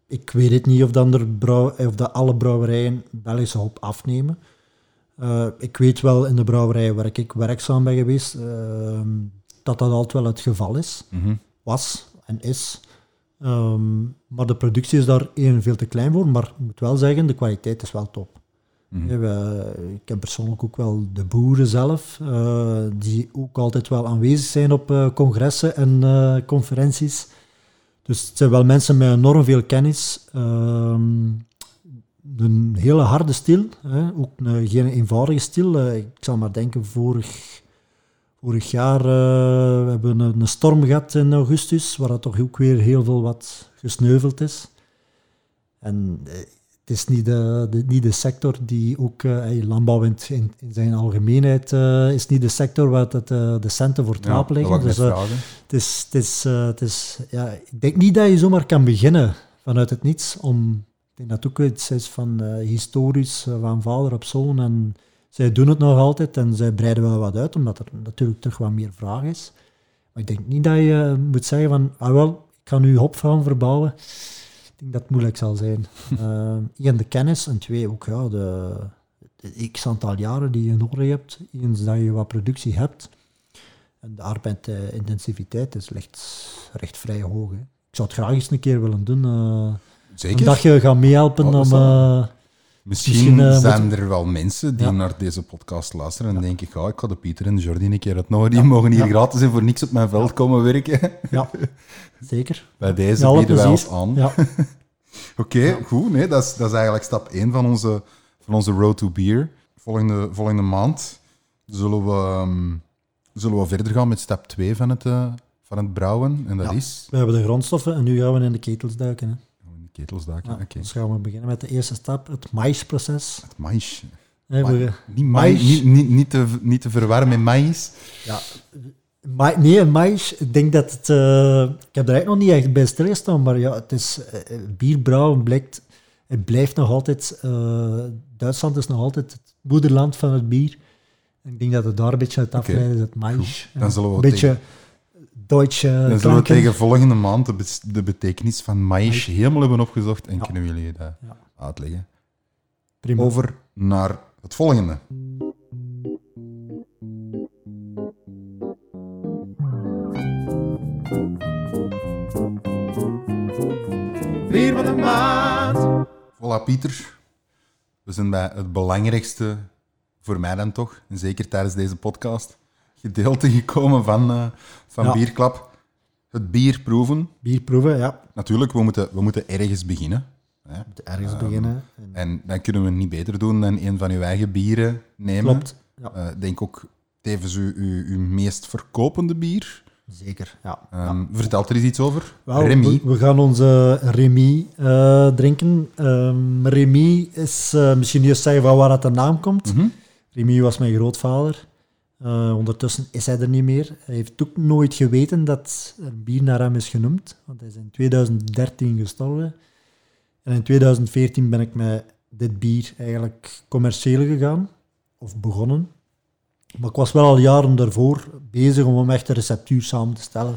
ik weet het niet of, dan er brouw, of dat alle brouwerijen Belgische hop afnemen. Eh, ik weet wel in de brouwerij waar ik werkzaam ben geweest, ehm, dat dat altijd wel het geval is. Mhm. Was en is. Ehm, maar de productie is daar één veel te klein voor. Maar ik moet wel zeggen, de kwaliteit is wel top. Mhm. Ik ken persoonlijk ook wel de boeren zelf, eh, die ook altijd wel aanwezig zijn op eh, congressen en eh, conferenties. Dus het zijn wel mensen met enorm veel kennis. Ehm, een hele harde stil, hè, ook een, geen eenvoudige stil. Ik zal maar denken, vorig, vorig jaar we hebben we een, een storm gehad in augustus, waar dat toch ook weer heel veel wat gesneuveld is. En het is niet de, de- niet de sector die ook, eh, landbouw in, het- in, zijn algemeenheid, eh, is niet de sector waar het, eh, de centen voor Ja, wou liggen. Dus, eh, het is, het is, het is, ja, ik denk niet dat je zomaar kan beginnen vanuit het niets. Om, ik denk dat het ook iets is van historisch, van vader op zoon. En zij doen het nog altijd en zij breiden wel wat uit, omdat er natuurlijk terug wat meer vraag is. Maar ik denk niet dat je moet zeggen van, ah wel, ik ga nu hopvrouw verbouwen. Ik denk dat het moeilijk zal zijn. Eén, de kennis en twee, ook ja, de, de x aantal jaren die je nodig hebt. Eens dat je wat productie hebt. En de arbeidintensiviteit is recht, recht vrij hoog. Hè. Ik zou het graag eens een keer willen doen. eh, Zeker. een dagje gaan meehelpen Oh, om... Misschien, misschien, eh, zijn er wel mensen die Ja. naar deze podcast luisteren en denken, ja, ik ga de Pieter en de Jordi een keer uitnodigen. Die mogen hier gratis en voor niks op mijn veld komen werken. ja, zeker. Bij deze bieden wij ons aan. Ja, Oké, goed. Nee, dat, is, dat is eigenlijk stap 1 van onze, van onze Road to Beer. Volgende, volgende maand zullen we, ehm, zullen we verder gaan met stap 2 van het, eh, van het brouwen. En dat is... we hebben de grondstoffen en nu gaan we in de ketels duiken. Hè. In de ketels duiken. Ja. Dus gaan we beginnen met de eerste stap, het maïsproces. Het maïs. We- Niet, maïs. Niet, niet, niet, te, niet te verwarren met maïs. Ja, ma nee, maïs, ik denk dat het... eh, ik heb er eigenlijk nog niet echt bij stilgestaan, maar ja, het is... eh, bierbrouwen blijkt... Het blijft nog altijd... eh, Duitsland is nog altijd het moederland van het bier. Ik denk dat het daar een beetje uit afleiden is, het maïs. Dan zullen we een beetje Deutsche Dan zullen we tegen volgende maand de, de betekenis van maïs helemaal hebben opgezocht en Ja. kunnen we jullie dat Ja. uitleggen. Prima. Over naar het volgende. Bier van de maand. Voilà, Pieter. We zijn bij het belangrijkste, voor mij dan toch, en zeker tijdens deze podcast, gedeelte gekomen van, eh, van Ja. Bierklap. Het bier proeven. Bier proeven, ja. Natuurlijk, we moeten, we moeten ergens beginnen. Hè? We moeten ergens beginnen. En- En dan kunnen we niet beter doen dan een van uw eigen bieren nemen. Klopt. Ja, Eh, denk ook tevens uw, uw, uw meest verkopende bier. zeker. Ja. Ehm Vertel er eens iets over. Wel, Remy. We, we gaan onze Remy eh, drinken. Ehm Remy is misschien eerst zeggen van waar dat de naam komt. Mhm. Remy was mijn grootvader. Eh, ondertussen is hij er niet meer. Hij heeft ook nooit geweten dat er bier naar hem is genoemd, want hij is in 2013 gestorven. En in 2014 ben ik met dit bier eigenlijk commercieel gegaan, of begonnen. Maar ik was wel al jaren daarvoor bezig om een receptuur samen te stellen.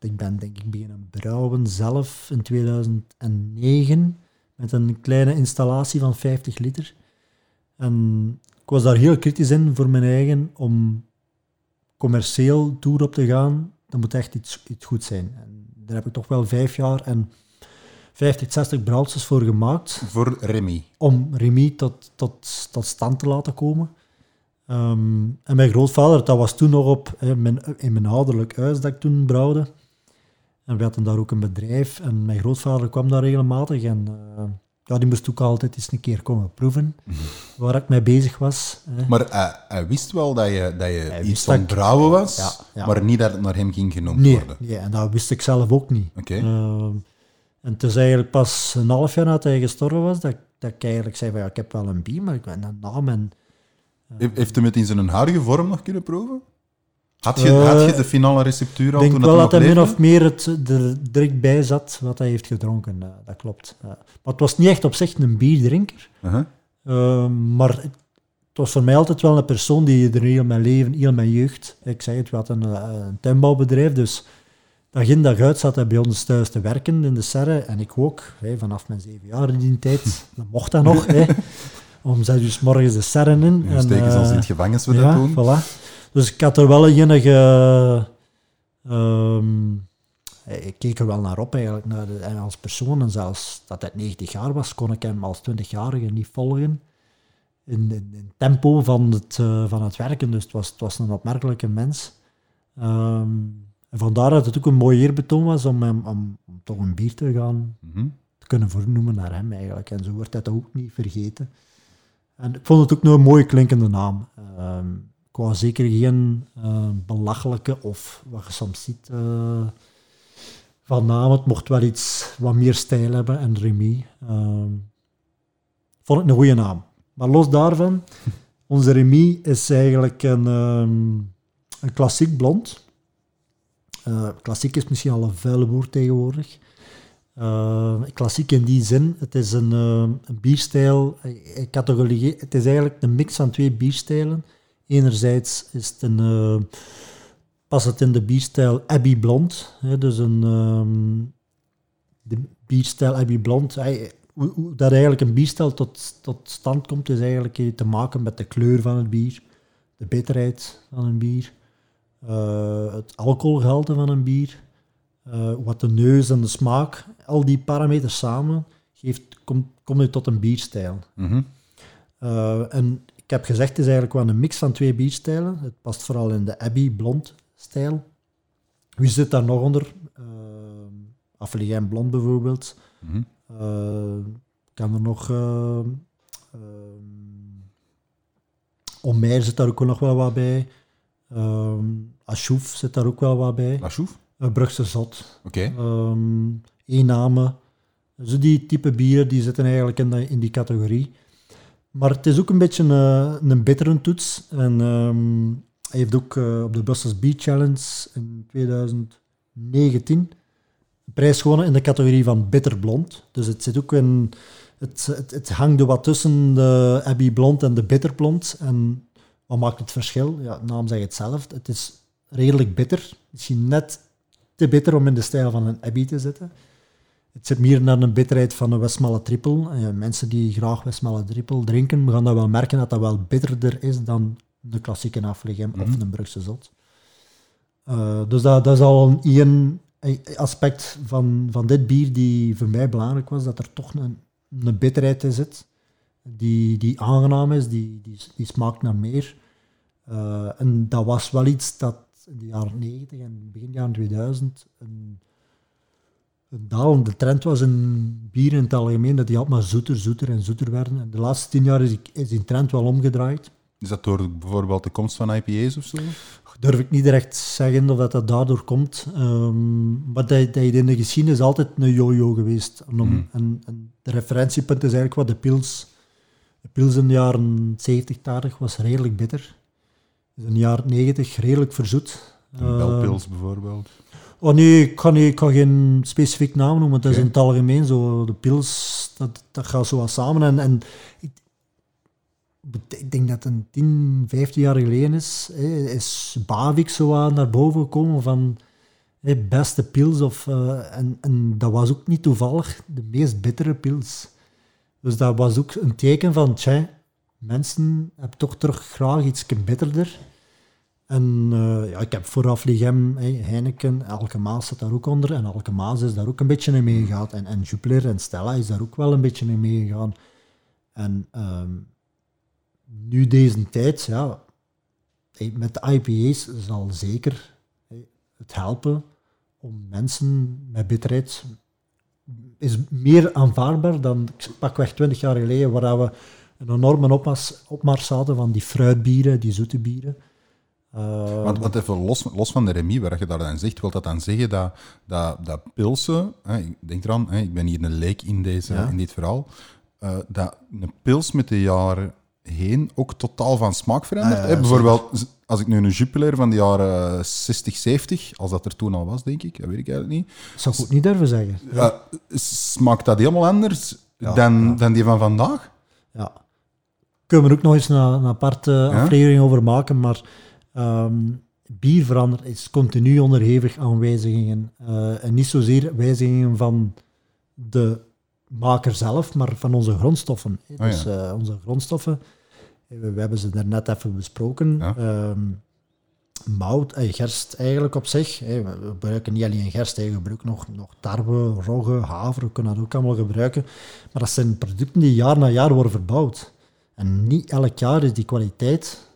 Ik ben denk ik beginnen brouwen zelf in 2009 met een kleine installatie van 50 liter. En ik was daar heel kritisch in voor mijn eigen om commercieel tour op te gaan. Dat moet echt iets, iets goed zijn. En daar heb ik toch wel vijf jaar en 50, 60 brouwsels voor gemaakt Voor Remy. om Remy tot, tot, tot stand te laten komen. Ehm, en mijn grootvader, dat was toen nog op eh, mijn, in mijn ouderlijk huis dat ik toen brouwde. En we hadden daar ook een bedrijf. En mijn grootvader kwam daar regelmatig. En eh, ja, die moest ook altijd eens een keer komen proeven waar ik mee bezig was. hè. Maar hij, hij wist wel dat je, dat je Hij iets ik- brouwen was, Ja, ja. maar niet dat het naar hem ging genoemd Nee, worden. nee, en dat wist ik zelf ook niet. Oké. Ehm, en het is eigenlijk pas een half jaar nadat hij gestorven was, dat, ik- dat ik eigenlijk zei van ja, ik heb wel een bier, maar ik ben een naam en... He- Heeft hem het in zijn huidige vorm nog kunnen proeven? Had je, Eh, had je de finale receptuur al denk toen wel het dat nog hij min of meer het er direct bij zat wat hij heeft gedronken. eh, dat klopt. Ja. Maar het was niet echt op zich een bierdrinker. Uh-huh. Ehm, maar het, was voor mij altijd wel een persoon die er heel mijn leven, heel mijn jeugd... Ik zei het, we hadden een, een tuinbouwbedrijf, dus dag in dag uit zat hij bij ons thuis te werken in de serre. En ik ook, hè, vanaf mijn zeven jaar in die tijd. Dan mocht dat nog, hè, om zes uur morgens de serre in. Nu steken ze ons in het eh, gevangen als we ja, dat doen. Voilà. Dus ik had er wel enige... ehm, ik keek er wel naar op eigenlijk, naar de, en als persoon. En zelfs dat hij 90 jaar was, kon ik hem als 20-jarige niet volgen. In, in, in het tempo van het, eh, van het werken. Dus het was, het was een opmerkelijke mens. Ehm, en vandaar dat het ook een mooi eerbetoon was om, hem, om, om toch een bier te gaan Mhm. te kunnen vernoemen naar hem eigenlijk. En zo wordt dat ook niet vergeten. En ik vond het ook nog een mooie klinkende naam. Ehm, ik wou zeker geen eh, belachelijke of wat je soms ziet eh, van naam. Het mocht wel iets wat meer stijl hebben. En Remy ehm, vond ik een goede naam. Maar los daarvan, onze Remy is eigenlijk een, ehm, een klassiek blond. Eh, klassiek is misschien al een vuile woord tegenwoordig. Uh, klassiek in die zin, het is een, eh, een bierstijl, ik het is eigenlijk een mix van twee bierstijlen. Enerzijds is het een, eh, past het in de bierstijl Abbey Blond, hè, dus een ehm, de bierstijl Abbey Blond. eh, hoe, hoe dat eigenlijk een bierstijl tot, tot stand komt, is eigenlijk te maken met de kleur van het bier, de bitterheid van een bier, eh, het alcoholgehalte van een bier, eh, wat de neus en de smaak, al die parameters samen, geeft, komt kom je tot een bierstijl. Mhm. En ik heb gezegd, het is eigenlijk wel een mix van twee bierstijlen. Het past vooral in de Abbey Blond stijl. Wie zit daar nog onder? Uh, Affligijn Blond bijvoorbeeld. Uh, kan er nog... Uh, Omer zit daar ook nog wel wat bij. Um, zit daar ook wel wat bij. Uh, Brugse Zot. Oké. Okay. Um, Eename. Dus die type bieren die zitten eigenlijk in, de, in die categorie. Maar het is ook een beetje een, een bittere toets. En um, hij heeft ook uh, op de Brussels Beer Challenge in 2019 een prijs gewonnen in de categorie van bitter blond. Dus het zit ook in... Het, het, hangt er wat tussen de Abbey Blond en de bitter blond. En wat maakt het verschil? Ja, de naam zegt het zelf. Het is redelijk bitter. Misschien net te bitter om in de stijl van een Abbey te zitten. Het zit meer naar een bitterheid van een Westmalle triple. Eh, mensen die graag Westmalle triple drinken, gaan dat wel merken dat dat wel bitterder is dan de klassieke afleggen of Mhm. een Brugse zot. Eh, dus dat, dat is al een, een aspect van, van dit bier die voor mij belangrijk was, dat er toch een, een bitterheid in zit, die, die aangenaam is, die, die, die smaakt naar meer. Eh, en dat was wel iets dat in de jaren 90 en begin jaren 2000 een, een dalende trend was in bier in het algemeen, dat die altijd maar zoeter, zoeter en zoeter werden. En de laatste tien jaar is die, is die trend wel omgedraaid. Is dat door bijvoorbeeld de komst van IPA's of zo? Durf ik niet direct zeggen of dat, dat daardoor komt. Ehm, maar dat, dat in de geschiedenis altijd een yo-yo geweest. En, om, Mhm. en, en de referentiepunt is eigenlijk wat de pils. De pils in de jaren 70, 80 was redelijk bitter. Dus in de jaren 90 redelijk verzoet. Een Belpils bijvoorbeeld. Oh nee, ik kan, ik kan geen specifiek naam noemen. Het is Oké. in het algemeen zo. De pils, dat, dat gaat zo wat samen. En, en ik, ik denk dat het een 10, 15 jaar geleden is. hè, Is Bavik zo wat naar boven gekomen van hè, beste pils. Of, eh, en, en dat was ook niet toevallig de meest bittere pils. Dus dat was ook een teken van, tja, mensen hebben toch terug graag iets bitterder. En eh, ja, ik heb vooraf Ligem, Heineken, Elke Maas zit daar ook onder. En Elke Maas is daar ook een beetje in meegegaan. En, en Jupiler en Stella is daar ook wel een beetje in meegegaan. En ehm, nu deze tijd, ja, met de IPA's zal zeker het helpen om mensen met bitterheid is meer aanvaardbaar dan pakweg 20 jaar geleden, waar we een enorme opmars, opmars hadden van die fruitbieren, die zoete bieren. Eh, Want, want even los, los van de remi, waar je daar dan zegt, wil dat dan zeggen dat, dat, dat pilsen, hè, ik denk eraan, hè, ik ben hier een leek in, deze, Ja. in dit verhaal, eh, dat een pils met de jaren heen ook totaal van smaak verandert. Ah, ja, hè? Bijvoorbeeld, als ik nu een Jupiler van de jaren 60, 70, als dat er toen al was, denk ik, dat weet ik eigenlijk niet, zou ik ook niet durven zeggen. eh, smaakt dat helemaal anders dan, dan die van vandaag? Ja. Kunnen we er ook nog eens een, een aparte aflevering over maken, maar ehm, bier verandert is continu onderhevig aan wijzigingen. Eh, en niet zozeer wijzigingen van de maker zelf, maar van onze grondstoffen. Oh ja. Dus eh, onze grondstoffen, eh, we, we hebben ze daarnet even besproken. Ja. Ehm, mout, eh, gerst eigenlijk op zich. we gebruiken niet alleen gerst, we gebruiken nog, nog tarwe, rogge, haver, we kunnen dat ook allemaal gebruiken. Maar dat zijn producten die jaar na jaar worden verbouwd. En niet elk jaar is die kwaliteit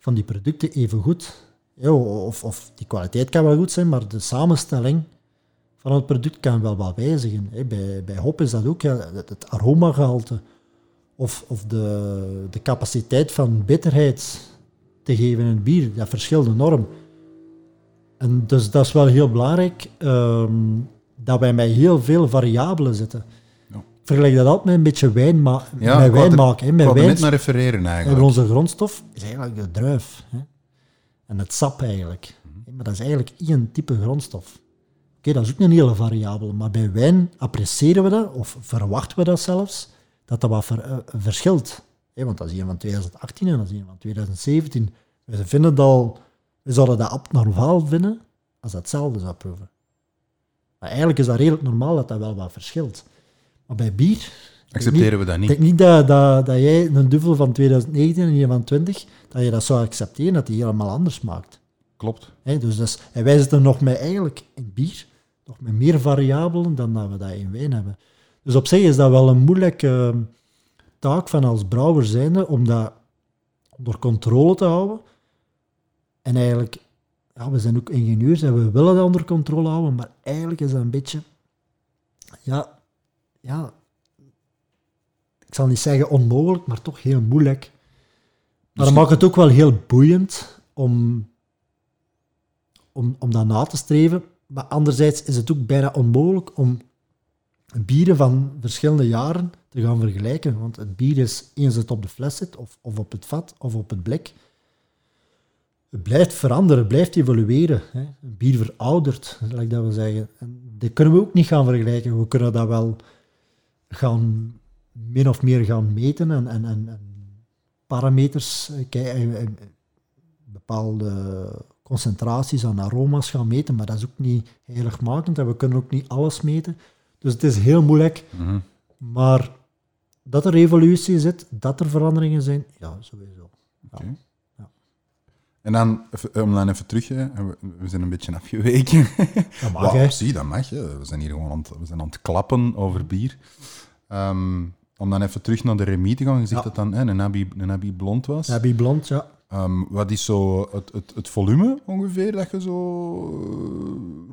van die producten even goed. Of, of die kwaliteit kan wel goed zijn, maar de samenstelling van het product kan wel wat wijzigen. Bij, bij hop is dat ook ja, het, het aromagehalte of, of de, de capaciteit van bitterheid te geven in het bier. Dat verschilt enorm. En dus dat is wel heel belangrijk ehm, dat wij met heel veel variabelen zitten. Vergelijk dat altijd met een beetje wijn, ma Ja, met wijn maken. hè. Met wijn net naar refereren eigenlijk. onze grondstof is eigenlijk de druif. Hè? En het sap eigenlijk. Mhm. Maar dat is eigenlijk één type grondstof. Oké, dat is ook een hele variabele. Maar bij wijn appreciëren we dat, of verwachten we dat zelfs, dat dat wat ver- eh, verschilt. Want dat is een van 2018 en dat is een van 2017. We vinden dat al, we zouden dat abnormaal vinden als dat hetzelfde zou proeven. Maar eigenlijk is dat redelijk normaal dat dat wel wat verschilt. Maar bij bier... ik Accepteren we dat ik niet? denk niet dat, dat, dat jij een duvel van 2019 en een van 20, dat je dat zou accepteren, dat die helemaal anders maakt. Klopt. Dus dat is, en wij zitten nog met eigenlijk in bier, nog met meer variabelen dan dat we dat in wijn hebben. Dus op zich is dat wel een moeilijke eh, taak van als brouwer zijnde om dat onder controle te houden. En eigenlijk, ja, we zijn ook ingenieurs en we willen dat onder controle houden, maar eigenlijk is dat een beetje, ja, ja, ik zal niet zeggen onmogelijk, maar toch heel moeilijk. Maar dat maakt het ook wel heel boeiend om, om, om dat na te streven. Maar anderzijds is het ook bijna onmogelijk om bieren van verschillende jaren te gaan vergelijken. Want het bier is, eens het op de fles zit, of, of op het vat, of op het blik, het blijft veranderen, het blijft evolueren. Hè. Een bier veroudert, like dat we zeggen. En dat kunnen we ook niet gaan vergelijken. We kunnen dat wel gaan, min of meer gaan meten en, en, en, en parameters, eh, eh, eh, bepaalde concentraties aan aroma's gaan meten, maar dat is ook niet heiligmakend en we kunnen ook niet alles meten. Dus het is heel moeilijk. Mhm. Maar dat er evolutie zit, dat er veranderingen zijn, ja, sowieso. Ja. En dan, even- om dan even terug, hè, we, we zijn een beetje afgeweken. Dat mag, hè. zie, dat mag. Hè. We zijn hier gewoon aan het, we zijn aan het klappen over bier. Ehm, om dan even terug naar de Remy te gaan. Je zegt Ja. dat dan hè, een Abbey blond was. Abbey Blond, ja. Ehm, wat is zo het, het, het volume ongeveer dat je zo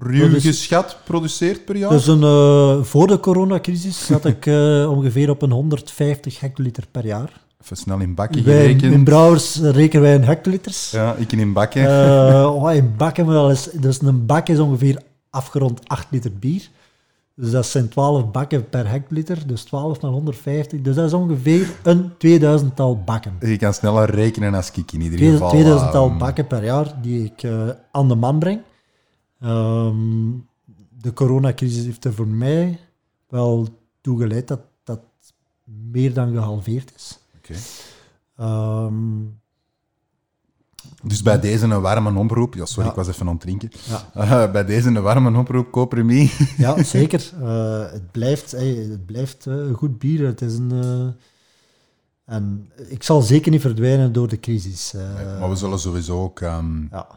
eh, ruw geschat produceert per jaar? Dus een, eh, voor de coronacrisis zat ik eh, ongeveer op een 150 hectoliter per jaar. Even snel in bakken Wij, gerekend. in brouwers rekenen wij in hectoliters. Ja, ik in bakken. Eh, oh, in bakken wel eens. Dus een bak is ongeveer afgerond 8 liter bier. Dus dat zijn 12 bakken per hectoliter. Dus 12 naar 150. Dus dat is ongeveer een 2000-tal bakken. je kan sneller rekenen als ik in ieder geval. 2000-tal ehm, bakken per jaar die ik eh, aan de man breng. Ehm, de coronacrisis heeft er voor mij wel toe geleid dat dat meer dan gehalveerd is. Ehm, Dus bij deze een warme oproep. Ja, sorry, Ja. ik was even aan het drinken. Ja. Eh, bij deze een warme oproep, koop Remy. Ja, zeker. Eh, het blijft, eh, het blijft een goed bier. Het is een, en ik zal zeker niet verdwijnen door de crisis. maar we zullen sowieso ook... ehm, ja.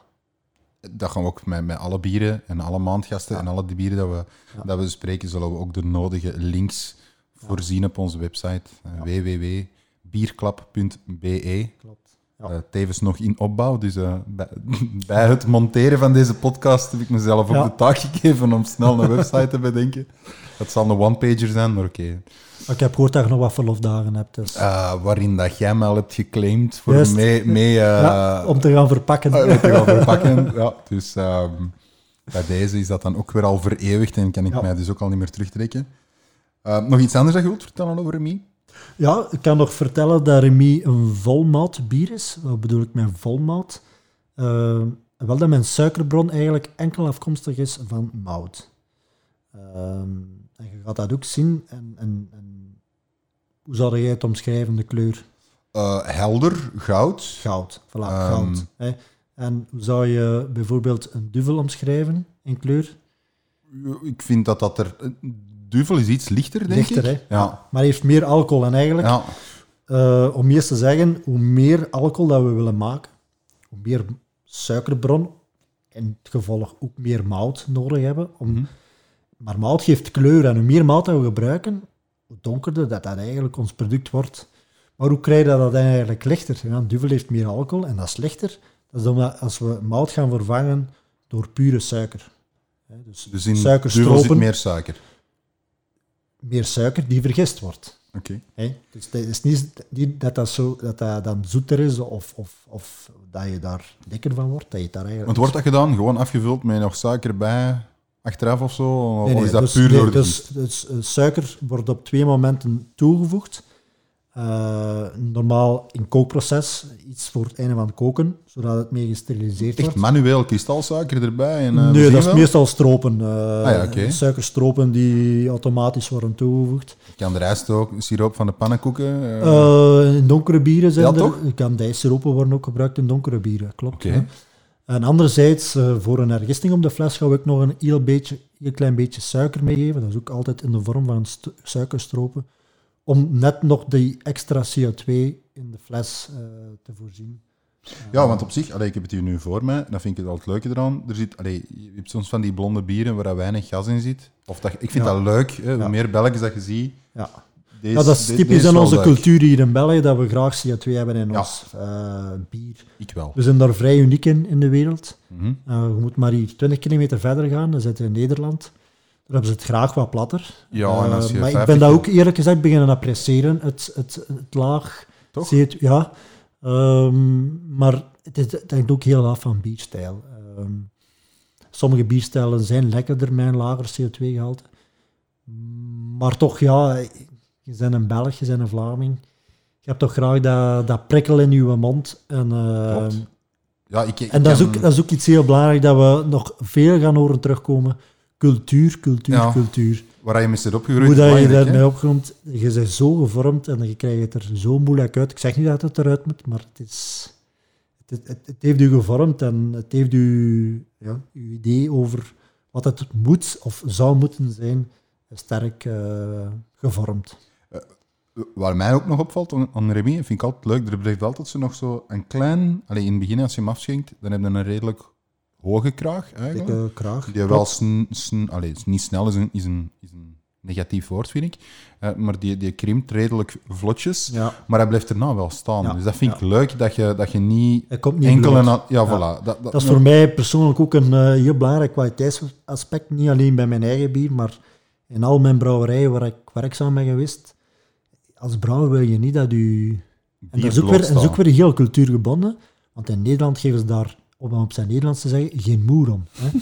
dat gaan we ook met, met alle bieren en alle maandgasten en alle de bieren dat we, dat we bespreken, zullen we ook de nodige links voorzien op onze website uh, www.bierklap.be. Klopt. Ja. Eh, tevens nog in opbouw, dus eh, bij, bij het monteren van deze podcast heb ik mezelf ook Ja. de taak gegeven om snel een website te bedenken. Dat zal een one-pager zijn, maar oké. Maar Ik heb gehoord dat je nog wat verlofdagen hebt. Dus. Eh, waarin dat jij me al hebt geclaimd voor Juist. mee, mee ja, om te gaan verpakken. Weet je wel, verpakken. Ja, dus ehm, bij deze is dat dan ook weer al vereeuwigd en kan ik mij dus ook al niet meer terugtrekken. Nog iets anders dat je wilt vertellen over Remy? Ja, ik kan nog vertellen dat Remy een volmout bier is. Wat bedoel ik met volmout? Eh, wel dat mijn suikerbron eigenlijk enkel afkomstig is van mout. Ehm, en je gaat dat ook zien. En, en, en hoe zou jij het omschrijven, de kleur? Eh, helder, goud. Goud. Voilà, Ehm. goud. Hè. En hoe zou je bijvoorbeeld een duvel omschrijven in kleur? Ik vind dat dat er... Duvel is iets lichter, denk Lichter, ik. hè? Ja. Maar heeft meer alcohol. En eigenlijk, ja. eh, om eerst te zeggen, hoe meer alcohol dat we willen maken, hoe meer suikerbron, in het gevolg ook meer mout nodig hebben. Om, Mhm. Maar mout geeft kleur en hoe meer mout dat we gebruiken, hoe donkerder dat, dat eigenlijk ons product wordt. Maar hoe krijg je dat eigenlijk lichter? Ja, duvel heeft meer alcohol en dat is lichter. Dat is omdat als we mout gaan vervangen door pure suiker. Dus, Dus in duvel suikerstropen, zit meer... meer suiker. die vergist wordt. Oké. Dus het is niet, niet dat, dat, zo, dat dat dan zoeter is of, of, of dat je daar dikker van wordt. Dat je daar eigenlijk Want wordt dat gedaan? Gewoon afgevuld met nog suiker bij, achteraf of zo? Of Nee, nee, is dat dus, puur nee, door de dus, dus, eh, suiker wordt op twee momenten toegevoegd. Eh, normaal in kookproces, iets voor het einde van het koken, zodat het mee gesteriliseerd Echt wordt. manueel kristalsuiker erbij? En, eh, nee, dat is meestal stropen. eh, Ah ja. Suikerstropen die automatisch worden toegevoegd. Kan de rijst ook, siroop van de pannenkoeken? in donkere bieren zijn Ja, er... toch? Kandijsiropen worden ook gebruikt in donkere bieren, klopt. En anderzijds, voor een hergisting op de fles we ook nog een heel, beetje, heel klein beetje suiker meegeven. Dat is ook altijd in de vorm van st- suikerstropen. Om net nog die extra CO2 in de fles eh, te voorzien. Ja, want op zich, allee, ik heb het hier nu voor mij, dat vind ik het al het leuke eraan. Er zit, allee, je hebt soms van die blonde bieren waar dat weinig gas in zit. Of dat, ik vind Ja. dat leuk, hè, hoe Ja. meer Belgisch dat je ziet. Ja. Deze, ja, dat is typisch wel onze leuk. cultuur hier in België, dat we graag CO2 hebben in ons eh, bier. Ik wel. We zijn daar vrij uniek in, in de wereld. Mhm. Uh, je moet maar hier 20 kilometer verder gaan, dan zit je in Nederland. Hebben ze het graag wat platter. Ja, en als Uh, je maar ik 50 ben dat ook eerlijk gezegd beginnen appreciëren, het, het, het laag Toch? CO2. Ja, Ehm, maar het, is, het hangt ook heel af van bierstijl. Ehm, sommige bierstijlen zijn lekkerder met een lager CO2-gehalte. Maar toch, ja, je bent een Belg, je bent een Vlaming. Je hebt toch graag dat, dat prikkel in je mond. En, ehm. Ja, ik, ik en dat is, ook, dat is ook iets heel belangrijk dat we nog veel gaan horen terugkomen. Cultuur, cultuur, Ja. cultuur. Waar je mee zit opgegroeid, Hoe dat je daarmee opkomt, je bent zo gevormd en je krijgt het er zo moeilijk uit. Ik zeg niet dat het eruit moet, maar het is, het, het, het heeft u gevormd en het heeft u, ja, uw idee over wat het moet of zou moeten zijn, sterk eh, gevormd. Waar mij ook nog opvalt aan, aan Remy, vind ik altijd leuk, er blijft altijd zo nog zo een klein... Allee, in het begin, als je hem afschenkt, dan heb je een redelijk hoge kraag, eigenlijk. Dikke kraag. Die wel sn, sn, niet snel is een, is een, is een negatief woord, vind ik. Eh, maar die, die krimpt redelijk vlotjes. Ja. Maar hij blijft erna wel staan. Ja, Dus dat vind ja. ik leuk, dat je, dat je niet Hij komt niet enkel... En, ja, voilà. Dat, Dat is voor mij persoonlijk ook een eh, heel belangrijk kwaliteitsaspect. Niet alleen bij mijn eigen bier, maar in al mijn brouwerijen waar ik werkzaam ben geweest. Als brouwer wil je niet dat u... En dat is ook weer, en is ook weer heel cultuurgebonden. Want in Nederland geven ze daar, om op zijn Nederlands te zeggen, geen moer om. Hè?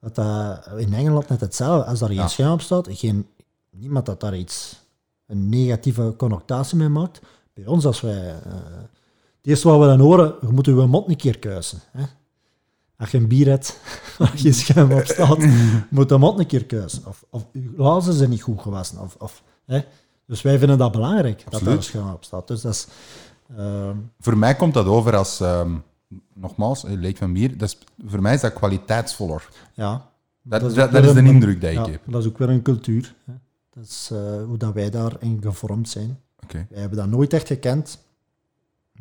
Dat, dat, in Engeland net hetzelfde. Als daar geen Ja. schuim op staat, geen, niemand dat daar iets, een negatieve connotatie mee maakt. Bij ons, als wij... eh, het eerste wat we dan horen, je moet je mond een keer kuisen. Hè? Als je een bier hebt waar geen schuim op staat, moet de mond een keer kuisen. Of, of je glazen zijn niet goed gewassen. Of, of, hè? Dus wij vinden dat belangrijk, dat daar een Absoluut. schuim op staat. Dus dat is... ehm, Voor mij komt dat over als... ehm, nogmaals, eh, leek van bier. Dat is, voor mij is dat kwaliteitsvoller. ja, Dat, Dat is dat, is de een- indruk die ik ja, heb. dat is ook weer een cultuur. Hè? Dat is eh, hoe dat wij daarin gevormd zijn. Oké. Wij hebben dat nooit echt gekend.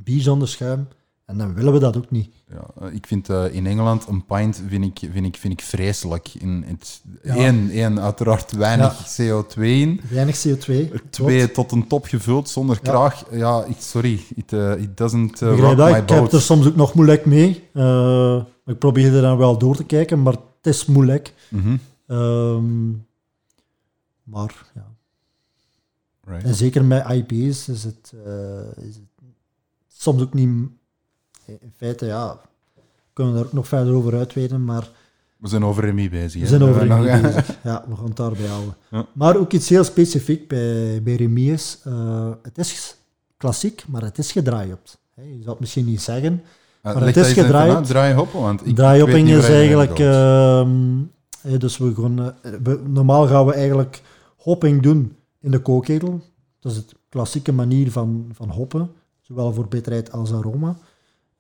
Bier zonder schuim. En dan willen we dat ook niet. Ja, eh, ik vind eh, in Engeland een pint vind ik, vind ik, vind ik vreselijk. In het, Ja. één, één, uiteraard weinig CO2 in. Weinig CO2. Twee, tot een top gevuld zonder Ja. kraag. Ja, ik, sorry. It, eh, it doesn't uh, rock my Ik heb er soms ook nog moeilijk mee. Ik probeer er dan wel door te kijken, maar het is moeilijk. Mhm. Ehm, maar ja. Right. En zeker met IP's is het, is het soms ook niet. In feite, ja, kunnen we er ook nog verder over uitweiden, maar We zijn over Remy bezig. we zijn over Remy bezig. Ja, we gaan het daarbij houden. Ja. Maar ook iets heel specifiek bij, bij Remy is, eh, het is klassiek, maar het is gedraaid. Je zou het misschien niet zeggen. Maar het is gedraaid. uit. Draai hoppen, want ik, Draaihopping is eigenlijk... ehm, dus we gaan, eh, we- normaal gaan we eigenlijk hopping doen in de kookketel. Dat is het klassieke manier van, van hoppen, zowel voor bitterheid als aroma.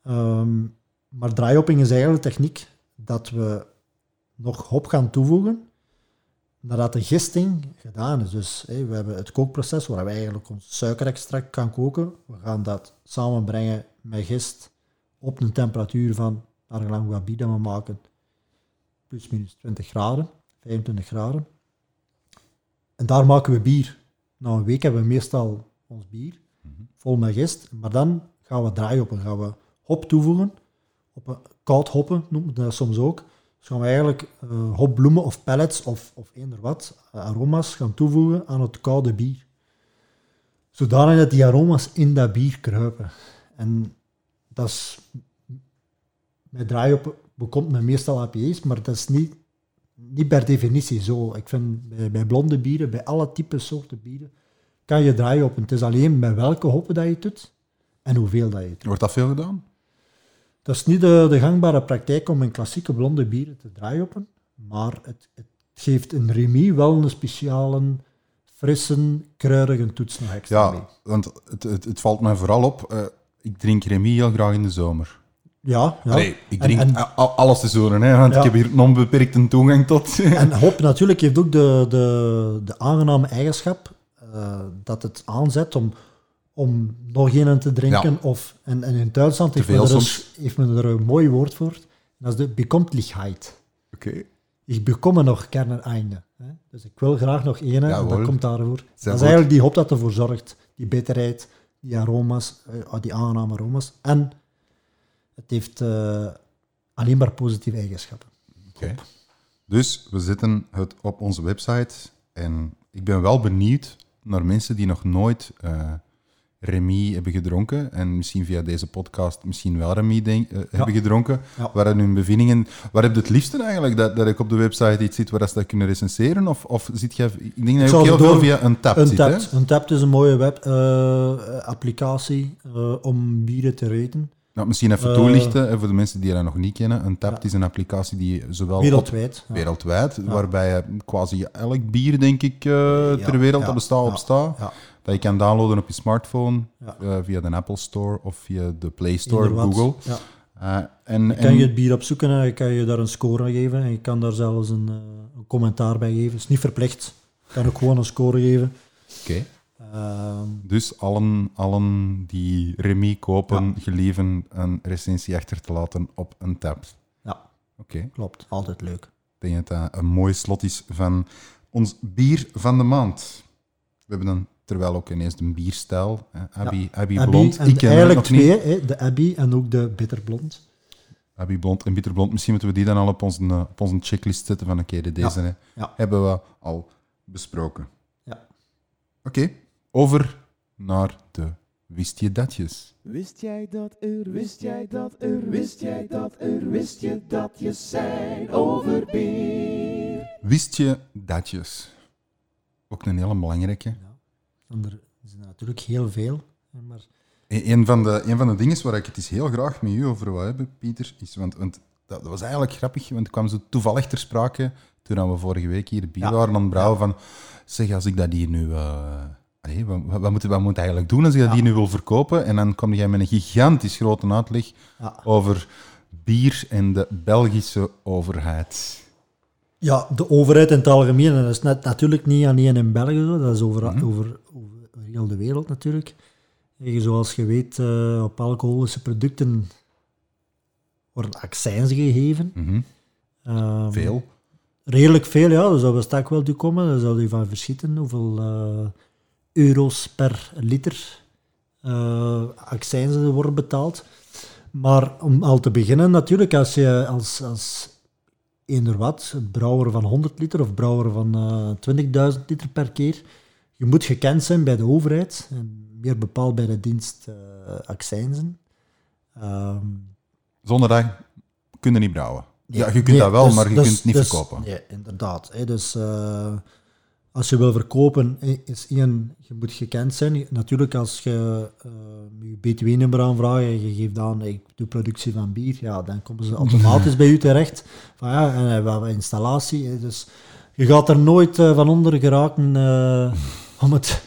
Ehm, maar draaihopping is eigenlijk de techniek dat we nog hop gaan toevoegen nadat de gisting gedaan is. Dus we hebben het kookproces waar we eigenlijk ons suikerextract gaan koken. We gaan dat samenbrengen met gist op een temperatuur van, naar gelang wat bier dat we maken, plus minus 20 graden, 25 graden. En daar maken we bier. Na een week hebben we meestal ons bier, vol met gist. Maar dan gaan we draaihoppen, gaan we hop toevoegen. Op een, koud hoppen noemen we dat soms ook. Dus gaan we eigenlijk eh, hopbloemen of pellets of, of eender wat, eh, aroma's gaan toevoegen aan het koude bier. Zodanig dat die aroma's in dat bier kruipen. En dat is... Met draaihoppen bekomt men meestal APA's, maar dat is niet, niet per definitie zo. Ik vind bij, bij blonde bieren, bij alle typen soorten bieren, kan je draaihoppen. Het is alleen met welke hoppen dat je het doet en hoeveel dat je het doet. Wordt dat veel gedaan? Dat is niet de, de gangbare praktijk om in klassieke blonde bieren te draaihoppen, maar het, het geeft een Remy wel een speciale, frisse, kruidige toets nog extra mee. Ja, want het, het, het valt mij vooral op. eh, ik drink Remy heel graag in de zomer. Ja, ja. Ik En- drink en- a- a- alle seizoenen, hè, want Ja. ik heb hier een onbeperkte toegang tot. En hop natuurlijk heeft ook de, de, de aangename eigenschap eh, dat het aanzet om, om nog een te drinken. Ja. Of, en, en in Duitsland heeft men, er een, heeft men er een mooi woord voor. En dat is de Bekomtlichkeit. Oké. Ik bekomme nog gerne einde. Hè? Dus ik wil graag nog ene, en Jawohl. dat komt daarvoor. dat is goed. eigenlijk die hop dat ervoor zorgt. Die bitterheid, die aroma's, eh, die aangename aroma's. En het heeft eh, alleen maar positieve eigenschappen. Oké. Dus we zetten het op onze website. En ik ben wel benieuwd naar mensen die nog nooit eh Remy hebben gedronken. En misschien via deze podcast misschien wel Remy denk, eh, hebben gedronken. Ja. Waar hun bevindingen? Waar heb je het liefste eigenlijk? Dat, dat ik op de website iets zit waar ze dat kunnen recenseren? Of, of zit je... Ik denk dat je ook heel veel via een tab zit, hè? Untapped. Untapped is een mooie web-applicatie eh, om bieren te raten. Nou, misschien even Eh, toelichten voor de mensen die dat nog niet kennen. Een tab is een applicatie die zowel op- Wereldwijd. ja. wereldwijd, waarbij je quasi elk bier, denk ik, eh, ter wereld dat bestaat op ja, staat. Ja. Dat je kan downloaden op je smartphone Ja. eh, via de Apple Store of via de Play Store, Inderdaad. Google. Ja. Eh, en, Je kan je het bier opzoeken en je kan je daar een score aan geven. En je kan daar zelfs een, eh, een commentaar bij geven. Het is niet verplicht. Je kan ook gewoon een score geven. Oké. Ehm, Dus allen, allen die Remy kopen, gelieven een recensie achter te laten op een tab. ja, Oké. klopt. Altijd leuk. Ik denk dat dat een mooi slot is van ons bier van de maand. We hebben dan terwijl ook ineens de bierstijl. Hè. Abbey, Blond. en Ik ken eigenlijk niet. twee, hè, de Abbey en ook de Bitterblond. Abbey Blond en Bitterblond. Misschien moeten we die dan al op onze, eh, op onze checklist zetten van oké, de deze hè, Ja. hebben we al besproken. Ja. Oké, over naar de wist je datjes. Wist jij dat er, wist jij dat er, wist jij dat er, wist je dat je zijn over bier? Wist je datjes? Ook een hele belangrijke. En er zijn natuurlijk heel veel. Maar E- Een van, de, een van de dingen waar ik het eens heel graag met u over wil hebben, Pieter, is, want, want dat, was eigenlijk grappig, want het kwam zo toevallig ter sprake toen we vorige week hier bier Ja. waren aan het brouwen van, zeg, als ik dat hier nu... allee, wat, moet, wat moet eigenlijk doen als ik dat Ja. hier nu wil verkopen? En dan kom jij met een gigantisch grote uitleg ja. over bier en de Belgische overheid. Ja, de overheid in het algemeen, en dat is net, natuurlijk niet alleen in België zo, dat is over, Mhm. over, over heel de wereld natuurlijk. En zoals je weet, eh, op alcoholische producten worden accijns gegeven. Mhm. Ehm, Veel. Redelijk veel, ja. Daar zou we straks wel toe komen. Daar zou je van verschieten hoeveel eh, euro's per liter eh accijns worden betaald. Maar om al te beginnen, natuurlijk, als je als, als eender wat, brouwer van 100 liter of brouwer van eh 20.000 liter per keer, je moet gekend zijn bij de overheid, en meer bepaald bij de dienst eh accijnzen. Ehm, Zonder dat kun je niet brouwen. Nee, ja, je kunt nee, dat wel, dus- maar je dus- kunt het niet dus- verkopen. Nee, inderdaad. Hè, dus eh, als je wil verkopen, is één, je moet gekend zijn. Natuurlijk, als je eh, je BTW-nummer aanvraagt en je geeft aan, ik doe productie van bier, ja, dan komen ze automatisch bij u terecht. Van, ja, en we hebben installatie. dus je gaat er nooit eh, van onder geraken eh, om het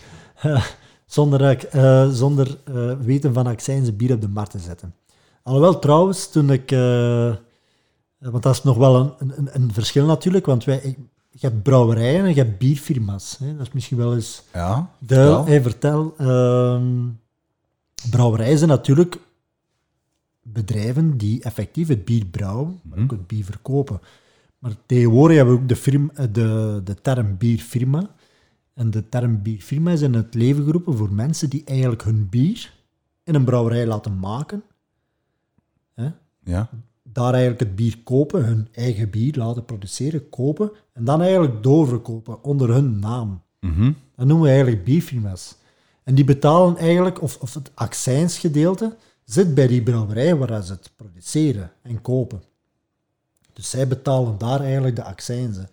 zonder, zonder weten van accijns bier op de markt te zetten. Alhoewel, trouwens, toen ik... Want dat is nog wel een, een, een verschil natuurlijk, want wij, je hebt brouwerijen en je hebt bierfirma's. Hè. Dat is misschien wel eens Ja. Hey, vertel. ehm, brouwerijen zijn natuurlijk bedrijven die effectief het bier brouwen, maar ook Mhm. het bier verkopen. Maar tegenwoordig hebben we ook de, eh, de, de term bierfirma. En de term bierfirma is in het leven geroepen voor mensen die eigenlijk hun bier in een brouwerij laten maken. Hè? ja. Daar eigenlijk het bier kopen, hun eigen bier laten produceren, kopen en dan eigenlijk doorverkopen onder hun naam. Mhm. Dat noemen we eigenlijk bierfirma's. En die betalen eigenlijk, of, of het accijnsgedeelte zit bij die brouwerij waar ze het produceren en kopen. Dus zij betalen daar eigenlijk de accijnzen.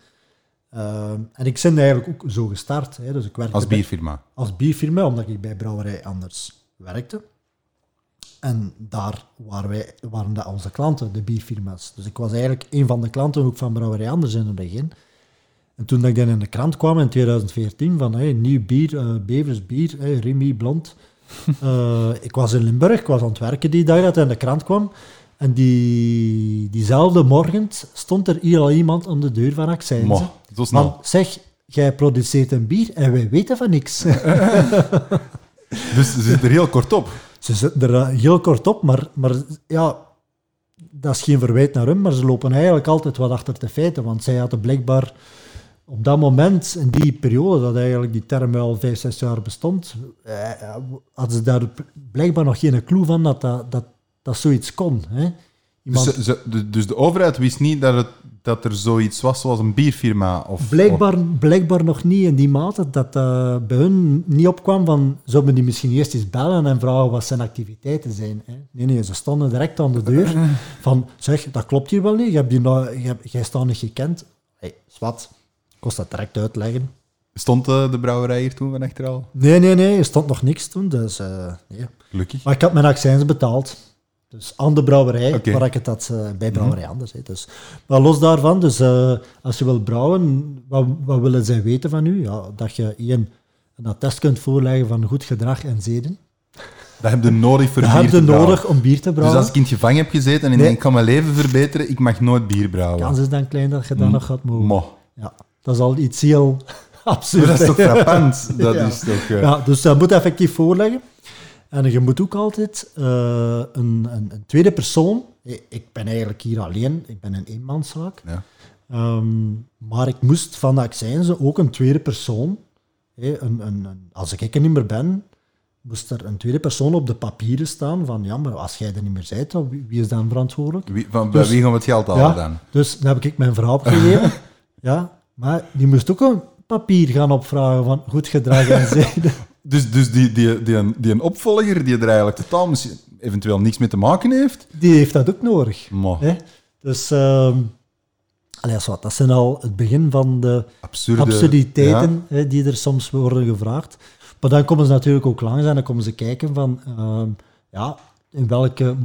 Ehm, en ik ben eigenlijk ook zo gestart. Hè. Dus ik werkte Als bij- bierfirma. als bierfirma, omdat ik bij Brouwerij Anders werkte. En daar waren, wij, waren dat onze klanten, de bierfirma's. Dus ik was eigenlijk een van de klanten ook van Brouwerij Anders in het begin. En toen ik dan in de krant kwam in 2014 van hey, nieuw bier, eh Bevers bier, hey, Remy Blond. Eh, ik was in Limburg, ik was aan het werken die dag dat hij in de krant kwam. En die, diezelfde morgen stond er hier al iemand aan de deur van Accijnzen. Mo, zo snel. Zeg, jij produceert een bier en wij weten van niks. Dus ze zit er heel kort op. ze zitten er eh, heel kort op, maar, maar ja, dat is geen verwijt naar hun, maar ze lopen eigenlijk altijd wat achter de feiten, want zij hadden blijkbaar op dat moment, in die periode, dat eigenlijk die term wel vijf, zes jaar bestond, eh, hadden ze daar blijkbaar nog geen clue van dat dat, dat, dat zoiets kon. Hè? Dus, Iemand, ze- ze- de, dus de overheid wist niet dat, het, dat er zoiets was zoals een bierfirma? Of, Blijkbaar, blijkbaar nog niet in die mate dat dat bij hun niet opkwam van, zouden die misschien eerst eens bellen en vragen wat zijn activiteiten zijn. Hè? Nee, nee, ze stonden direct aan de deur van, zeg, dat klopt hier wel niet, je hebt nou, je hebt, jij staat niet gekend. Hé, hey, zwart, kost dat direct uitleggen. Stond eh, de brouwerij hier toen van achteral? Nee, nee, nee, er stond nog niks toen, dus eh, nee. Gelukkig. Maar ik had mijn accijns betaald. Dus aan de brouwerij, waar ik het had eh, bij brouwerij anders. Hè. Dus, maar los daarvan, dus eh, als je wilt brouwen, wat, wat willen zij weten van u? Ja, dat je één, een attest kunt voorleggen van goed gedrag en zeden. Dat heb je nodig voor Dat bier heb je nodig om bier te Dus brouwen. als ik in het gevangen heb gezeten en ik Nee. denk, ik kan mijn leven verbeteren, ik mag nooit bier brouwen. kans is dan klein dat je dat Mm. nog gaat mogen. Mo. Ja, dat is al iets heel absurd. Maar dat is toch frappant? Dat Ja. is toch... eh, Ja, dus dat moet effectief voorleggen. En je moet ook altijd eh, een, een, een tweede persoon... Ik ik ben eigenlijk hier alleen, ik ben een eenmanszaak. Ja. Ehm, maar ik moest van de accijnzen ook een tweede persoon... een, een, een- als ik er niet meer ben, moest er een tweede persoon op de papieren staan van ja, maar als jij er niet meer bent, wie, wie is dan verantwoordelijk? Wie, van, bij Dus- wie gaan we het geld halen Ja. dan? Dus dan heb ik mijn vrouw opgegeven. ja, maar die moest ook een papier gaan opvragen van goed gedrag en zeden. Dus, dus die, die, die, een, die een opvolger die er eigenlijk totaal misschien eventueel niks mee te maken heeft? Die heeft dat ook nodig. Hè? Dus ehm allee, dat zijn al het begin van de Absurde. absurditeiten hè, die er soms worden gevraagd. Maar dan komen ze natuurlijk ook langs en dan komen ze kijken van ehm, ja, in welke,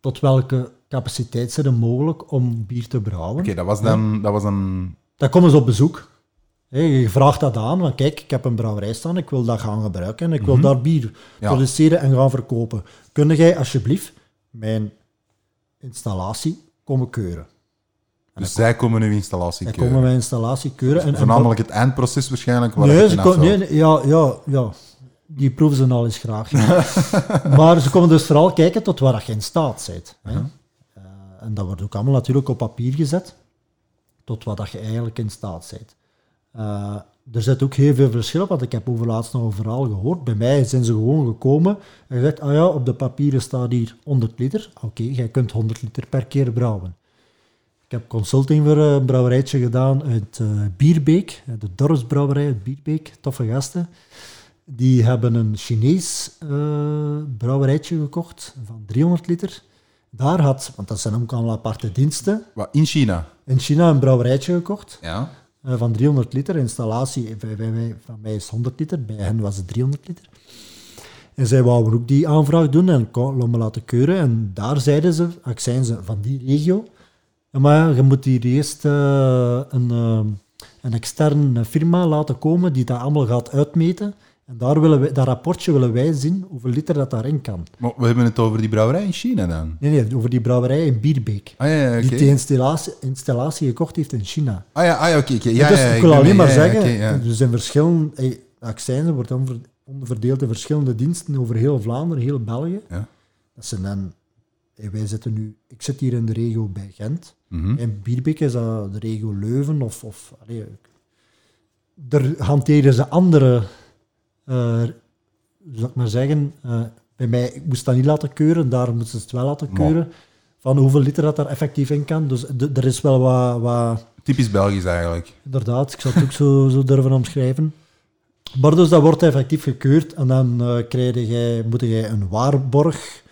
tot welke capaciteit zijn er mogelijk om bier te brouwen. Oké, dat was dan... Dat was dan Dan komen ze op bezoek. Je vraagt dat aan, van kijk, ik heb een brouwerij staan, ik wil dat gaan gebruiken en ik wil daar bier Mhm. Ja. produceren en gaan verkopen. Kun jij alsjeblieft mijn installatie komen keuren? dus zij komen uw installatie Zij keuren. komen mijn installatie keuren. En, en Voornamelijk het eindproces waarschijnlijk. Waar nee, ze nee, nee, ja, ja, ja, die proeven ze al eens graag. maar ze komen dus vooral kijken tot waar je in staat bent. Hè. Eh, en dat wordt ook allemaal natuurlijk op papier gezet, tot wat dat je eigenlijk in staat bent. Eh, er zit ook heel veel verschil op, want ik heb overlaatst nog een verhaal gehoord. Bij mij zijn ze gewoon gekomen en gezegd, ah ja, op de papieren staat hier 100 liter. Oké, jij kunt 100 liter per keer brouwen. Ik heb consulting voor een brouwerijtje gedaan uit eh, Bierbeek, eh, de dorpsbrouwerij uit Bierbeek, toffe gasten. Die hebben een Chinees brouwerijtje gekocht van 300 liter. Daar had, want dat zijn ook allemaal aparte diensten, Wat, in China? in China een brouwerijtje gekocht Ja. Eh, van 300 liter. Installatie mij, van mij is 100 liter, bij hen was het 300 liter. En zij wouden ook die aanvraag doen en laten keuren. En daar zeiden ze, accijnzen van die regio, maar je moet hier eerst eh, een, eh, een externe firma laten komen die dat allemaal gaat uitmeten. En daar willen wij, dat rapportje willen wij zien hoeveel liter dat daarin kan. Maar we hebben het over die brouwerij in China dan. Nee, nee, over die brouwerij in Bierbeek. Ah ja. Die die installatie, installatie gekocht heeft in China. Ah ja, ah, ja oké. oké. Ja, dus ja, ik wil alleen mee. maar Ja, ja, zeggen, er zijn verschillende, hey, accijnzen wordt onder- onderverdeeld in verschillende diensten over heel Vlaanderen, heel België. Ja. Dat zijn dan, hey, wij zitten nu, ik zit hier in de regio bij Gent. Mhm. In Bierbeek is dat de regio Leuven of, of allee, er hanteren ze andere, zal ik maar zeggen, eh, bij mij, ik moest dat niet laten keuren, daar moesten ze het wel laten Maar. keuren, van hoeveel liter dat daar effectief in kan. Dus er is wel wat, wat Typisch Belgisch eigenlijk. Inderdaad, ik zou het ook zo, zo durven omschrijven. Maar dus dat wordt effectief gekeurd en dan eh krijg jij, moet jij een waarborg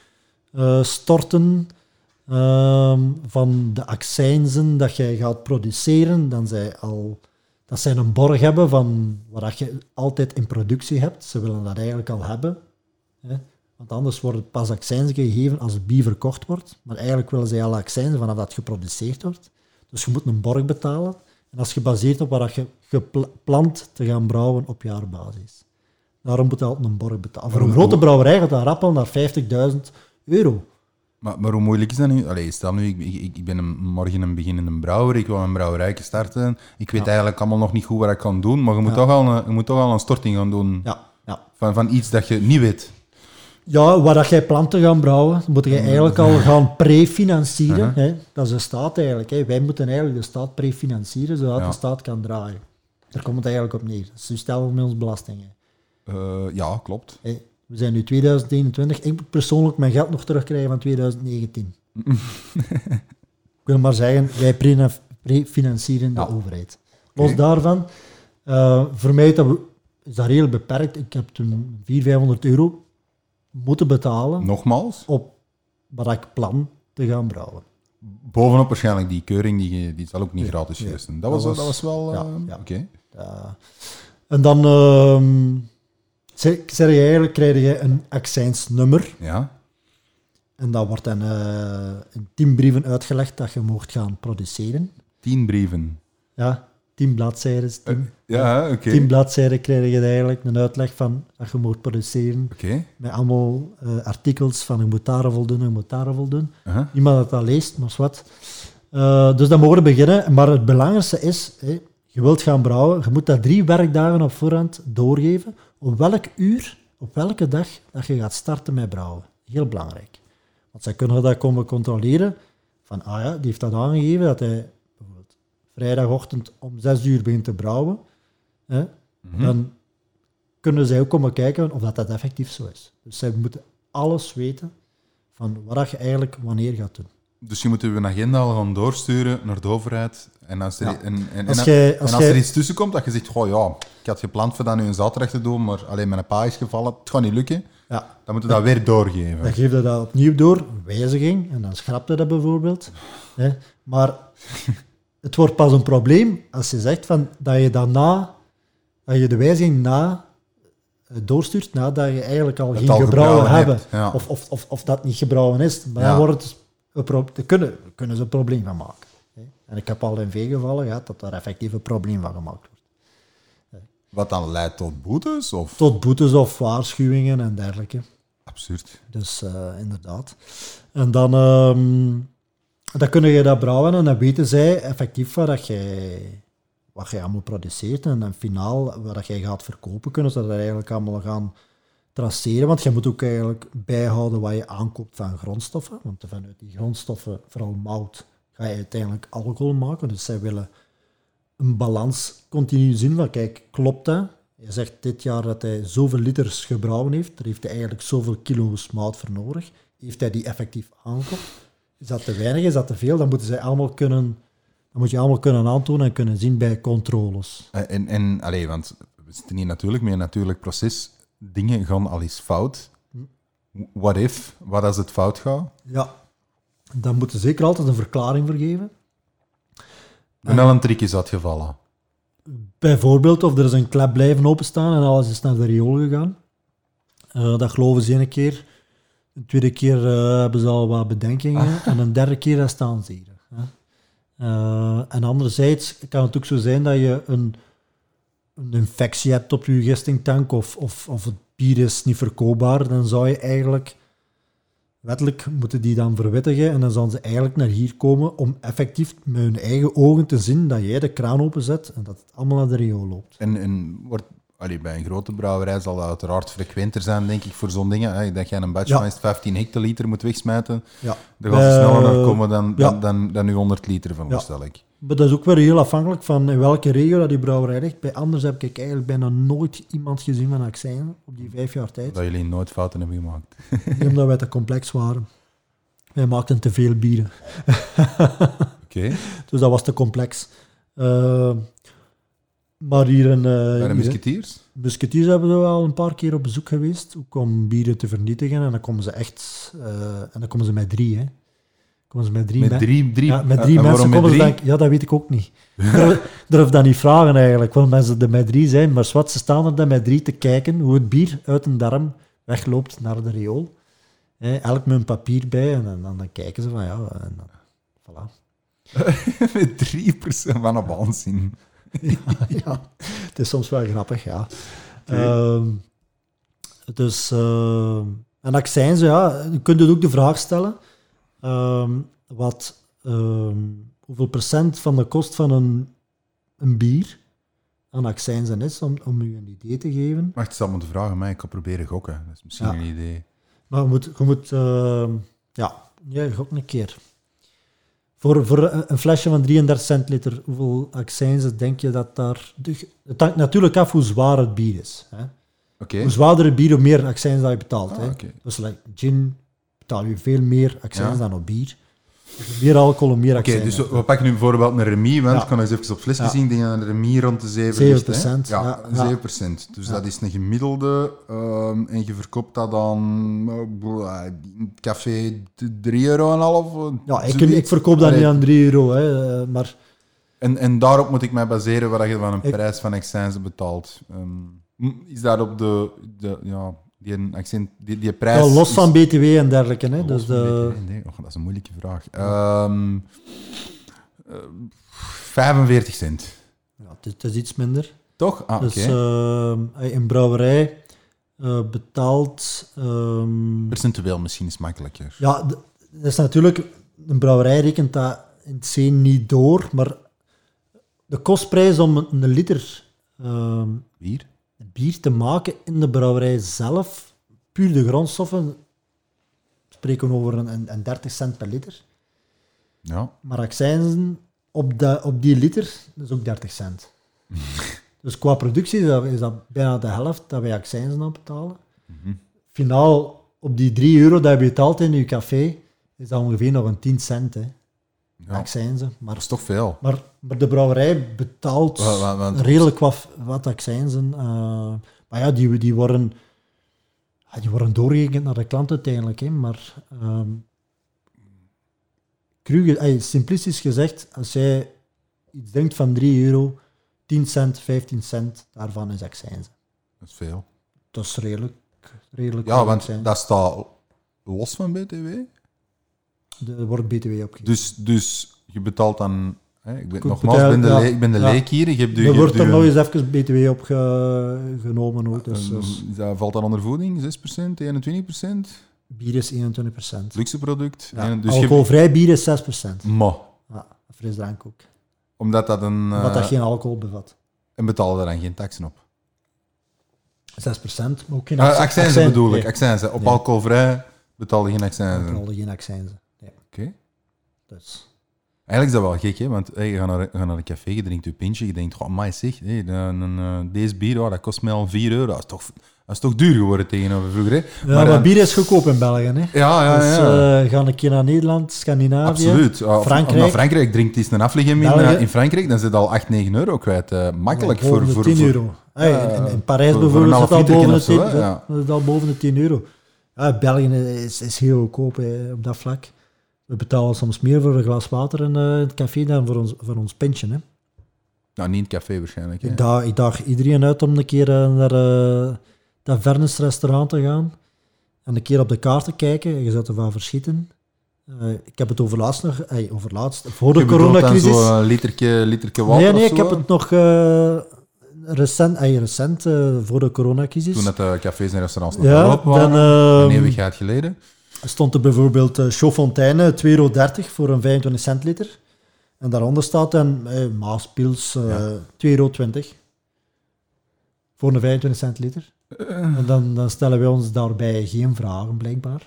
eh, storten ehm, van de accijnzen dat jij gaat produceren. Dan zij al, dat zij een borg hebben van wat je altijd in productie hebt. Ze willen dat eigenlijk al hebben. Hè? Want anders wordt het pas accijns gegeven als het bier verkocht wordt. Maar eigenlijk willen zij al accijns vanaf dat het geproduceerd wordt. Dus je moet een borg betalen. En dat is gebaseerd op wat je gepland te gaan brouwen op jaarbasis. Daarom moet je altijd een borg betalen. Voor een grote brouwerij gaat dat rappelen naar 50.000 euro. Maar, maar hoe moeilijk is dat nu? Allee, stel nu, ik, ik, ik ben een, morgen een beginnende brouwer, ik wil een brouwerij starten. Ik weet eigenlijk allemaal nog niet goed wat ik kan doen, maar je moet, Ja. toch, al een, je moet toch al een storting gaan doen Ja, ja. van, van iets dat je niet weet. Ja, waar dat jij planten gaan brouwen, moet je eigenlijk al gaan prefinancieren. Hè. Dat is de staat eigenlijk. Hè. Wij moeten eigenlijk de staat prefinancieren, zodat de staat kan draaien. Daar komt het eigenlijk op neer. Dus stel met ons belastingen. Eh, ja, klopt. We zijn nu 2021. Ik moet persoonlijk mijn geld nog terugkrijgen van 2019. ik wil maar zeggen, wij pre- prefinancieren de Ja. overheid. Los daarvan, eh, voor mij is dat, is dat heel beperkt. Ik heb toen 400, 500 euro moeten betalen Nogmaals, op wat ik plan te gaan brouwen. bovenop waarschijnlijk die keuring, die, die zal ook niet Nee, gratis nee. geweest zijn. Dat Dat, was, dat was wel... ja, ja. Oké. Uh, en dan ehm, zeg, zeg je eigenlijk, krijg je een accijnsnummer. Ja. En dat wordt dan eh, in tien brieven uitgelegd dat je mocht gaan produceren. Tien brieven. Ja, tien bladzijden. Tien, Ja, oké. tien bladzijden krijg je eigenlijk een uitleg van dat je moet produceren. Oké. Met allemaal eh, artikels van je moet daar voldoen, je moet daar voldoen. Niemand dat dat leest, maar wat. Eh, dus dan mogen we beginnen. Maar het belangrijkste is, je wilt gaan brouwen, je moet dat drie werkdagen op voorhand doorgeven. Op welk uur, op welke dag dat je gaat starten met brouwen. Heel belangrijk. Want zij kunnen dat komen controleren. Van, ah ja, die heeft dat aangegeven dat hij bijvoorbeeld vrijdagochtend om zes uur begint te brouwen. Hè, Mhm. Dan kunnen zij ook komen kijken of dat, dat effectief zo is. Dus zij moeten alles weten van wat je eigenlijk wanneer gaat doen. Dus je moet je agenda al gaan doorsturen naar de overheid. En als er, Ja. en, en, Als en- als er iets tussen komt dat je zegt, goh ja, ik had gepland voor dat nu een zaterdag te doen, maar alleen mijn pa is gevallen, het gaat niet lukken, Ja, dan moet je dat weer doorgeven. dan geef je dat opnieuw door, wijziging, en dan schrapt je dat bijvoorbeeld. Hè. Maar het wordt pas een probleem als je zegt van, dat je daarna, dat je de wijziging na eh, doorstuurt, nadat je eigenlijk al Dat geen al gebrouwen hebben. hebt, ja. Of, of, of, of dat niet gebrouwen is. Maar Ja. dan wordt het kunnen, kunnen ze een probleem van maken. En ik heb al in veel gevallen gehad dat daar effectief een probleem van gemaakt wordt. Wat dan leidt tot boetes? Of? Tot boetes of waarschuwingen en dergelijke. Absurd. Dus eh, inderdaad. En dan, ehm, dan kun je dat brouwen en dan weten zij effectief wat, dat jij, wat jij allemaal produceert. En dan finaal wat dat jij gaat verkopen, kunnen ze dat eigenlijk allemaal gaan traceren. Want je moet ook eigenlijk bijhouden wat je aankoopt van grondstoffen. Want vanuit die grondstoffen, vooral mout, ga je uiteindelijk alcohol maken. Dus zij willen een balans continu zien van, kijk, klopt dat? Hij zegt dit jaar dat hij zoveel liters gebrouwen heeft. Daar heeft hij eigenlijk zoveel kilo's mout voor nodig. Heeft hij die effectief aangekocht? Is dat te weinig? Is dat te veel? Dan moeten zij allemaal kunnen... Dan moet je allemaal kunnen aantonen en kunnen zien bij controles. En, en, en allee, want we zitten hier natuurlijk met een natuurlijk proces. Dingen gaan al eens fout. What if? Wat als het fout gaat? Ja, dan moeten ze zeker altijd een verklaring voor geven. En al een trick is uitgevallen. Bijvoorbeeld of er is een klep blijven openstaan en alles is naar de riool gegaan. Eh, dat geloven ze ene keer. De tweede keer eh, hebben ze al wat bedenkingen. En een derde keer dat staan ze hier. Hè. Eh, en anderzijds kan het ook zo zijn dat je een, een infectie hebt op je gistingtank of, of, of het bier is niet verkoopbaar. Dan zou je eigenlijk wettelijk moeten die dan verwittigen en dan zouden ze eigenlijk naar hier komen om effectief met hun eigen ogen te zien dat jij de kraan openzet en dat het allemaal naar de riool loopt. En, en wordt, allee, bij een grote brouwerij zal dat uiteraard frequenter zijn, denk ik, voor zo'n dingen. Hè. Dat je een batch Ja. van eens 15 hectoliter moet wegsmijten. Ja. Dan gaan ze Eh, sneller naar komen dan, ja. dan, dan, dan nu 100 liter, veronderstel ik. Maar dat is ook weer heel afhankelijk van in welke regio dat die brouwerij ligt. Bij anders heb ik eigenlijk bijna nooit iemand gezien van accijns op die vijf jaar tijd. Dat jullie nooit fouten hebben gemaakt. Niet omdat wij te complex waren. Wij maakten te veel bieren. Oké. Dus dat was te complex. Eh, maar hier in... eh, in- musketiers? Musketiers hebben we wel een paar keer op bezoek geweest, ook om bieren te vernietigen. En dan komen ze echt... eh, en dan komen ze met drie, hè. Komen ze met drie Met drie, drie, Ja, met eh, drie en mensen komen ze denk Ja, dat weet ik ook niet. Durf, durf dat niet vragen eigenlijk, waarom mensen er met drie zijn. Maar wat, ze staan er dan met drie te kijken hoe het bier uit een darm wegloopt naar de riool. Elk met een papier bij en dan, kijken ze van ja, en dan, voilà. met drie persoon van een waanzin. ja, het is soms wel grappig, ja. Ehm, dus, ehm, en accijns, ja, je kunt dus ook de vraag stellen, ehm, wat, ehm, hoeveel procent van de kost van een, een bier aan accijnzen is, om, om u een idee te geven. Wacht, stel me te vragen, maar ik kan proberen gokken. Dat is misschien Ja. een idee. Maar je moet, je moet ehm, ja, ja, ook een keer. Voor, voor een flesje van 33 centiliter, hoeveel accijnzen denk je dat daar... de- Het hangt natuurlijk af hoe zwaar het bier is. Hè? Oké. Hoe zwaarder het bier, hoe meer accijns dat je betaalt. Ah, hè? Dus like gin betaal je veel meer accijns Ja. dan op bier. Dus meer alcohol, meer Oké, accijns. dus we pakken nu bijvoorbeeld een remis, want Ja. ik kan eens even op fles Ja. zien, ik denk dat een remis rond de 7 7%, ligt, hè? Ja, ja, ja. 7%. Dus dat is een gemiddelde ehm, en je verkoopt dat dan uh, café 3 euro en half. eh, ja, ik, ik verkoop dat Allee, niet aan 3 euro. Hè, maar En, en daarop moet ik mij baseren wat je van een Ik- prijs van accijns betaalt. Ehm, is dat op de, de ja, die, een accent, die, die prijs... los van BTW en dergelijke. Hè? Dus de, BTW? Nee, oh, dat is een moeilijke vraag. Ehm, eh, 45 cent. ja, het, is- het is iets minder. Toch? Ah, oké. Dus ehm, een brouwerij eh, betaalt... ehm, Percentueel misschien is makkelijker. ja, dat is natuurlijk... Een brouwerij rekent dat in het C niet door, maar de kostprijs om een liter ehm, Bier? Bier te maken in de brouwerij zelf, puur de grondstoffen, spreken we over een, een, een 30 cent per liter. Ja. Maar accijnzen op, de, op die liter, dat is ook 30 cent. dus qua productie is dat, is dat bijna de helft dat wij accijnzen aan betalen. Finaal, op die 3 euro dat je betaalt in je café, is dat ongeveer nog een 10 cent, hè, ja. accijnzen. Maar, Dat is toch veel. maar, maar de brouwerij betaalt redelijk wat, wat accijnzen. eh, maar ja, die, die, worden, die worden doorgerekend naar de klant uiteindelijk. Hè, maar ey, simplistisch gezegd, als jij iets denkt van 3 euro, 10 cent, 15 cent, daarvan is accijnzen. Dat is veel. Dat is redelijk. redelijk Ja, want dat staat los van BTW. Er wordt BTW opgegeven. Dus, dus je betaalt dan... Hè, ik ben, Goed, nogmaals, ik ben de, ja. ik ben de Ja. leek hier. Je hebt, je er wordt er nog eens even BTW op ge- genomen. Ook, dus, dus dat valt dan onder voeding? 6%, 21%? bier is 21%. Luxe product? Ja, En- dus je alcoholvrij bier is 6%. Ma, Ja, frisdrank ook. omdat dat een... Wat dat eh, geen alcohol bevat. 6%, En betalen daar dan geen taxen op? maar ook geen acci- accijnzen accijn- bedoel ik. nee, Accijnzen. Op Nee. alcoholvrij betaal je geen accijnzen. Betalen geen accijnzen. Dus. Eigenlijk is dat wel gek, hè? want hey, je gaat naar, je gaat naar een café, je drinkt je pintje, je denkt, goh, maar zeg, hey, een, eh, deze bier, oh, dat kost mij al 4 euro. Dat is toch, dat is toch duur geworden tegenover vroeger, hè? Ja, maar, dan- bier is goedkoop in België. Hè. Ja, ja, dus ja. eh, ga een keer naar Nederland, Scandinavië. Absoluut. Ja, of Frankrijk. naar Frankrijk drinkt eens een afleggen in, eh, in Frankrijk, dan zit al 8, 9 euro kwijt. eh, makkelijk Ja, voor, voor, 10 voor- euro. Hey, Ja, in, in Parijs voor- voor bijvoorbeeld half al boven de literken 10 of zo, hè, ja. dat is al boven de 10 euro. Ja, België is, is heel goedkoop hè, op dat vlak. We betalen soms meer voor een glas water in eh, het café dan voor ons, voor ons pintje. Hè. Nou, niet in het café waarschijnlijk. hè. Ik, daag, ik daag iedereen uit om een keer eh, naar eh, dat Vernes restaurant te gaan en een keer op de kaart te kijken. Je zou ervan verschieten. Ik heb het overlaatst nog, eh, overlaatst, voor de coronacrisis. zo'n literke, literke water Nee, nee, ik heb het nog recent, recent voor de coronacrisis. Toen dat de cafés en restaurants nog ja, open waren, dan een eh, eeuwigheid geleden. Stond er bijvoorbeeld uh, Chauffontaine, 2,30 euro voor een 25 cent liter. En daaronder staat dan eh, Maaspils, eh Ja. 2,20 euro. Voor een 25 cent liter. En dan, dan stellen wij ons daarbij geen vragen, blijkbaar.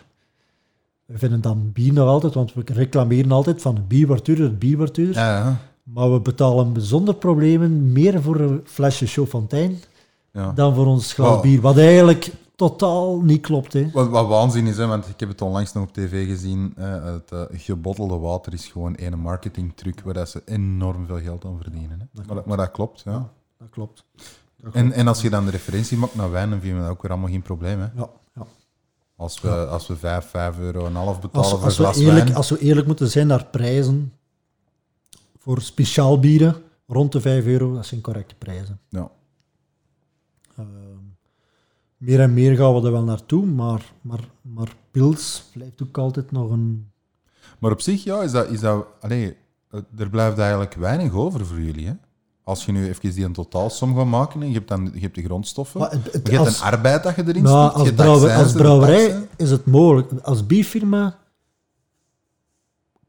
We vinden dan bier nog altijd, want we reclameren altijd van het bier wordt duurder, het bier wordt duurder. Ja, ja. Maar we betalen zonder problemen meer voor een flesje Chauffontaine ja. dan voor ons glas Wow. bier. Wat eigenlijk totaal niet klopt. Hè. Wat, wat waanzin is, hè, want ik heb het onlangs nog op tv gezien. eh, het eh, gebottelde water is gewoon een marketingtruc waar dat ze enorm veel geld aan verdienen. Hè. Maar, dat- maar dat klopt, ja. Dat klopt. Dat En, en als je dan de referentie maakt naar wijn, dan vinden we dat ook weer allemaal geen probleem. Hè. Ja, ja. Als we, als we 5, 5 euro en half betalen Als, voor als, een we glas eerlijk, wijn. als we eerlijk moeten zijn naar prijzen voor speciaal bieren, rond de 5 euro, dat zijn correcte prijzen. Ja. Meer en meer gaan we er wel naartoe, maar, maar, maar pils blijft ook altijd nog een... Maar op zich, ja, is dat... Is dat allee, eh, er blijft eigenlijk weinig over voor jullie. Hè? Als je nu even die een totaalsom gaat maken, en je hebt, dan, je hebt de grondstoffen, Maar het- het- je hebt als- een arbeid dat je erin Nou, stopt, als, brouwer- als brouwerij is het mogelijk. Als bierfirma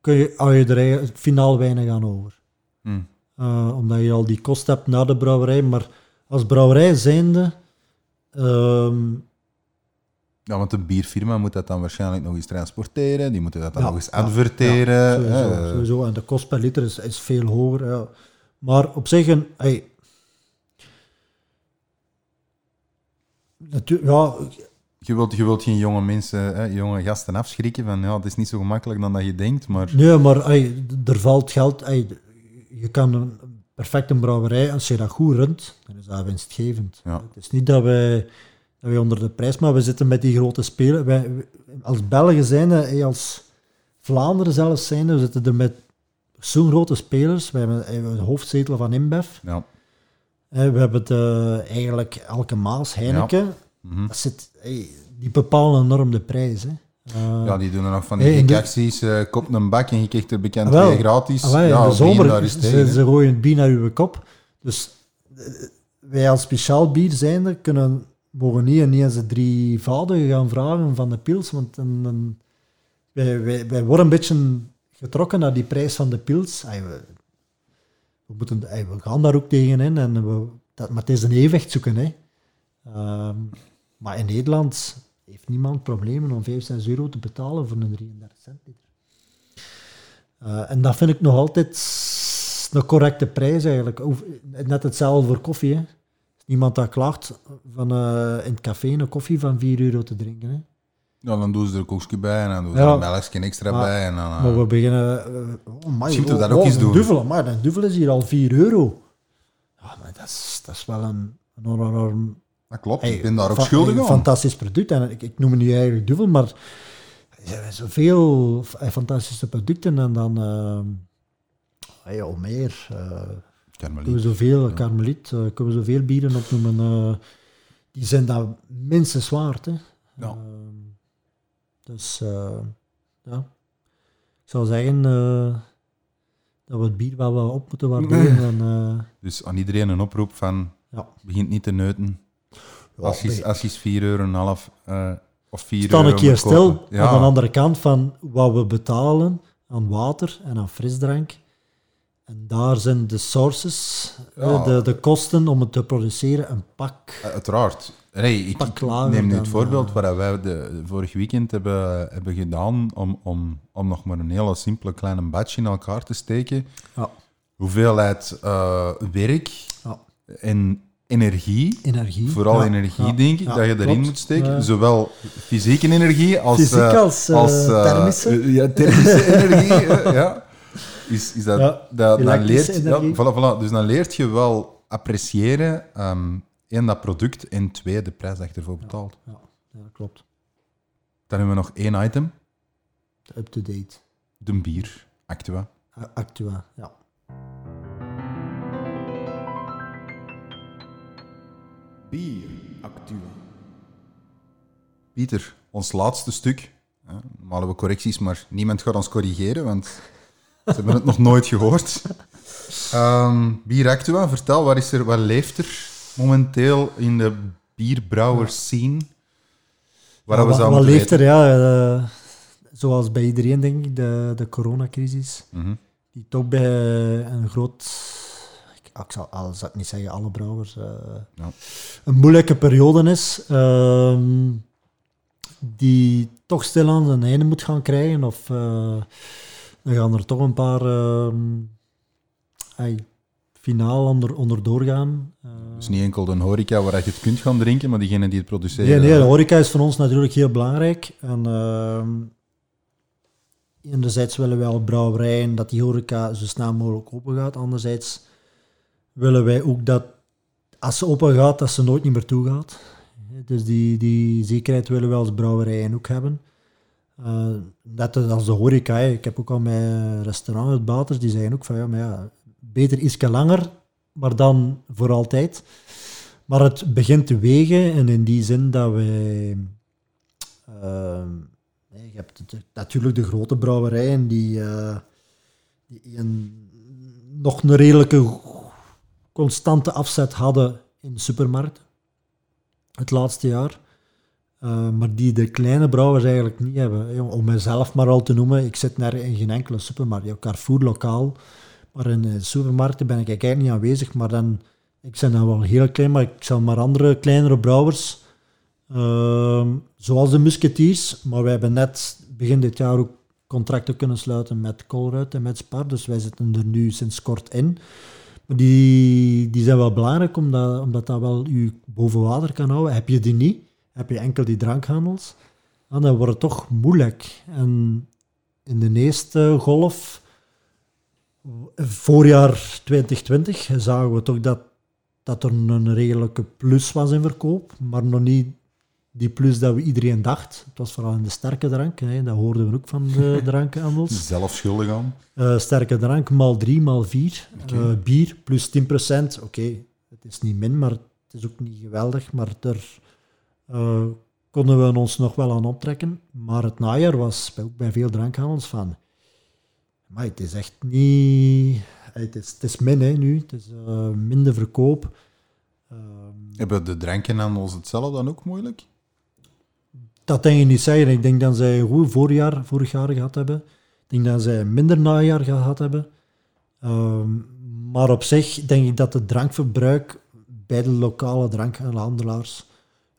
kun je, hou je er finaal weinig aan over. Hm. Eh, omdat je al die kost hebt na de brouwerij. Maar als brouwerij zijnde... ehm, Ja, want een bierfirma moet dat dan waarschijnlijk nog eens transporteren, die moeten dat dan Ja, nog eens adverteren. ja, sowieso. En de kost per liter is, is veel hoger. Ja. Maar op zich, een, hey, ja, Je wilt, je wilt geen jonge mensen, hè, jonge gasten afschrikken van ja, het is niet zo gemakkelijk dan dat je denkt, maar nee, maar hey, er valt geld. Hey, je kan een perfecte brouwerij, als je dat goed runt, dan is dat winstgevend. Ja. Het is niet dat wij, dat wij onder de prijs, maar we zitten met die grote spelers. Wij, als Belgen zijn, hey, als Vlaanderen zelfs zijn, we zitten er met zo'n grote spelers. We hebben, hebben de hoofdzetel van InBev. ja. Eh, We hebben de, eigenlijk elke Maas, Heineken. Mhm. Dat zit, die bepalen enorm de prijs. Hè. Eh, Ja, die doen er nog van die Hey, in de- acties, eh kop een bak en je krijgt er bekend Ah, wel. gratis. Ja, in de zomer eens ze, ze gooien bier naar uw kop. Dus wij als speciaal bier zijnde kunnen, mogen niet ineens de drievoudige gaan vragen van de pils, want dan, dan- wij, wij, wij worden een beetje getrokken naar die prijs van de pils. Ay, we, we, moeten, ay, we gaan daar ook tegenin, en we, dat, maar het is een evenwicht zoeken. Hè. Ehm, maar in Nederland heeft niemand problemen om 5, 6 euro te betalen voor een 33 cent liter. En dat vind ik nog altijd een correcte prijs eigenlijk. Net hetzelfde voor koffie. Hè. Niemand dat klaagt van eh, in het café een koffie van 4 euro te drinken. Hè. Ja, dan doen ze er een koekje bij en dan doen ze Ja. er een melkje extra Maar- bij. En dan, eh, Maar we beginnen... eh, oh, my, oh, dat ook oh, een doen. Duvel, maar een duvel is hier al 4 euro. Ja, maar dat is, dat is wel een, een enorm... dat klopt, Hey, ik ben daar ook schuldig een aan. fantastisch product. En ik, ik noem het nu eigenlijk duvel, maar er zijn zoveel fantastische producten. En dan... eh ja, al meer. eh, Karmeliet. kunnen we zoveel, Karmeliet, eh, kunnen we zoveel bieren opnoemen. die zijn dat minstens waard. Hè. Ja. Ehm, dus ja, ik zou zeggen dat we het bier wel op moeten waarderen. En, eh, Dus aan iedereen een oproep van, ja. begint niet te neuten. Als je, als je 4 euro en half eh, of 4 Sta euro een keer stil. Ja, aan de andere kant van wat we betalen aan water en aan frisdrank. En daar zijn de sources, Ja. eh, de, de kosten om het te produceren, een pak. Eh, Uiteraard. Nee, ik, Pak neem nu het voorbeeld eh, wat wij de, vorig weekend hebben, hebben gedaan om, om, om nog maar een hele simpele kleine batch in elkaar te steken. Ja. Hoeveelheid werk Ja. en energie, Energie. vooral Ja, energie ja, denk ik, ja, dat je erin moet steken. Zowel fysieke energie als, Fysiek eh, als, eh, als eh, thermische. ja, thermische energie. ja. Is, is dat, dan leert, voilà, voilà. Dus dan leert je wel appreciëren, ehm één, dat product en twee, de prijs dat je ervoor betaalt. Ja, dat klopt. Dan hebben we nog één item, Up-to-date. de bier, Actua. Actua, ja. Bier Actua. Pieter, ons laatste stuk. hè, Normaal hebben we correcties, maar niemand gaat ons corrigeren, want ze hebben het nog nooit gehoord. Ehm bier Actua, vertel, wat, is er, wat leeft er momenteel in de bierbrouwers scene? Waar Ja, we wat, wat leeft er, ja. eh, zoals bij iedereen, denk ik, de, de coronacrisis. Mhm. Die toch bij een groot... Ik, ik zal, al zal ik niet zeggen alle brouwers... eh, Ja. Een moeilijke periode is. ehm, die toch stilaan een einde moet gaan krijgen. Of eh, dan gaan er toch een paar... ehm ay, finaal onder, onderdoor gaan. Dus niet enkel de horeca waar je het kunt gaan drinken, maar diegene die het produceren. Nee, nee, de horeca is voor ons natuurlijk heel belangrijk. En ehm, enerzijds willen wij als brouwerijen dat die horeca zo snel mogelijk open gaat. Anderzijds willen wij ook dat als ze open gaat, dat ze nooit niet meer toe gaat. Dus die, die zekerheid willen we als brouwerijen ook hebben. Eh, net als de horeca. hè. Ik heb ook al met restaurantuitbaters, die zeggen ook van ja, maar ja, beter ietsje langer, maar dan voor altijd. Maar het begint te wegen en in die zin dat wij... nee, je hebt natuurlijk de grote brouwerijen die, eh, die een, nog een redelijke constante afzet hadden in supermarkten het laatste jaar. Eh, maar die de kleine brouwers eigenlijk niet hebben. Om mezelf maar al te noemen, ik zit naar in geen enkele supermarkt. Ja, Carrefour lokaal, maar in de supermarkten ben ik eigenlijk niet aanwezig. Maar dan, ik ben dan wel heel klein, maar ik zal maar andere kleinere brouwers, ehm, zoals de Musketeers. Maar wij hebben net begin dit jaar ook contracten kunnen sluiten met Colruyt en met Spar. Dus wij zitten er nu sinds kort in. Die, die zijn wel belangrijk, omdat, omdat dat wel je boven water kan houden. Heb je die niet, heb je enkel die drankhandels, dan wordt het toch moeilijk. En in de eerste golf, voorjaar 2020, zagen we toch dat, dat er een redelijke plus was in verkoop, maar nog niet die plus dat we iedereen dacht. Het was vooral in de sterke drank, hè, dat hoorden we ook van de drankhandels. Zelf schuldig aan. Eh, sterke drank, maal 3, maal 4. Oké. bier plus 10%. Oké, het is niet min, maar het is ook niet geweldig. Maar daar eh, konden we ons nog wel aan optrekken. Maar het najaar was ook bij veel drankhandels van... Maar het is echt niet... Het is, het is min hè, nu. Het is eh, minder verkoop. Hebben de drankenhandels het zelf dan ook moeilijk? Dat denk ik niet zeggen. Ik denk dat zij een goed voorjaar, vorig jaar gehad hebben. Ik denk dat zij een minder najaar gehad hebben. Ehm, maar op zich denk ik dat het drankverbruik bij de lokale drankhandelaars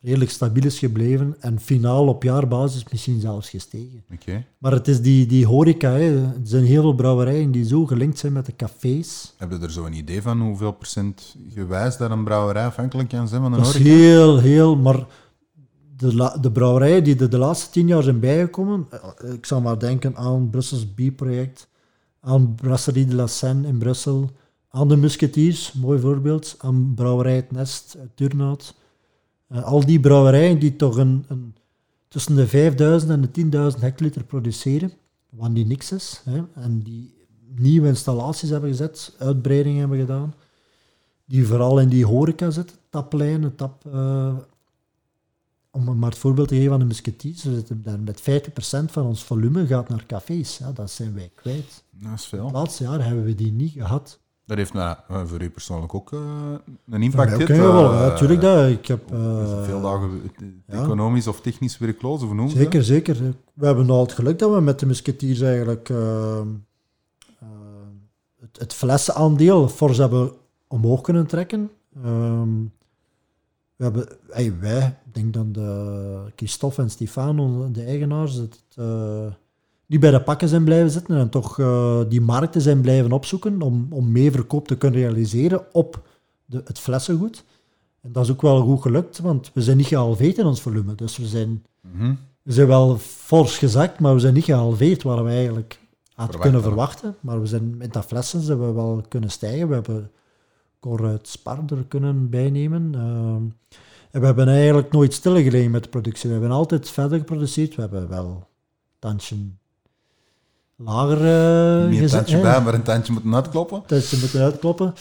redelijk stabiel is gebleven. En finaal op jaarbasis misschien zelfs gestegen. Oké. Maar het is die, die horeca. Hè. Er zijn heel veel brouwerijen die zo gelinkt zijn met de cafés. Heb je er zo een idee van hoeveel procent gewijs dat een brouwerij afhankelijk kan zijn van een Dat is heel, heel... Maar de, de brouwerijen die er de laatste tien jaar zijn bijgekomen... eh, Ik zal maar denken aan Brussels Bierproject, aan Brasserie de la Seine in Brussel, aan de Musketeers, mooi voorbeeld, aan Brouwerij Het Nest Turnhout. Eh, al die brouwerijen die toch een, een, tussen de 5000 en de 10.000 hectoliter produceren, wat die niks is, hè, en die nieuwe installaties hebben gezet, uitbreidingen hebben gedaan, die vooral in die horeca zitten, taplijnen, tap... eh, om maar het voorbeeld te geven van de Musketeers, we zitten daar met 50% van ons volume gaat naar cafés. Ja, dat zijn wij kwijt. Dat is Het veel. laatste jaar hebben we die niet gehad. Dat heeft nou, eh, voor u persoonlijk ook eh, een impact. heel wel, eh, ja, natuurlijk dat. Ik heb, eh, veel dagen eh, ja. economisch of technisch werkloos, of Zeker, zeker. We hebben al het geluk dat we met de Musketeers eigenlijk eh, eh, het, het flessenaandeel fors hebben omhoog kunnen trekken. Ehm, we hebben, wij, ik denk dan de Christophe en Stefano, de eigenaars, het, eh, die bij de pakken zijn blijven zitten en toch eh, die markten zijn blijven opzoeken om, om meer verkoop te kunnen realiseren op de, het flessengoed. En dat is ook wel goed gelukt, want we zijn niet gehalveerd in ons volume. Dus we zijn Mhm. we zijn wel fors gezakt, maar we zijn niet gehalveerd waar we eigenlijk hadden kunnen verwachten. Maar we zijn met dat flessen zijn we wel kunnen stijgen. We hebben Cor uit Spar er kunnen bijnemen. Ehm, en we hebben eigenlijk nooit stilgelegen met de productie. We hebben altijd verder geproduceerd. We hebben wel een tandje lager eh, een gezet. tandje bij, maar een tandje moeten uitkloppen. Dat ze moeten uitkloppen.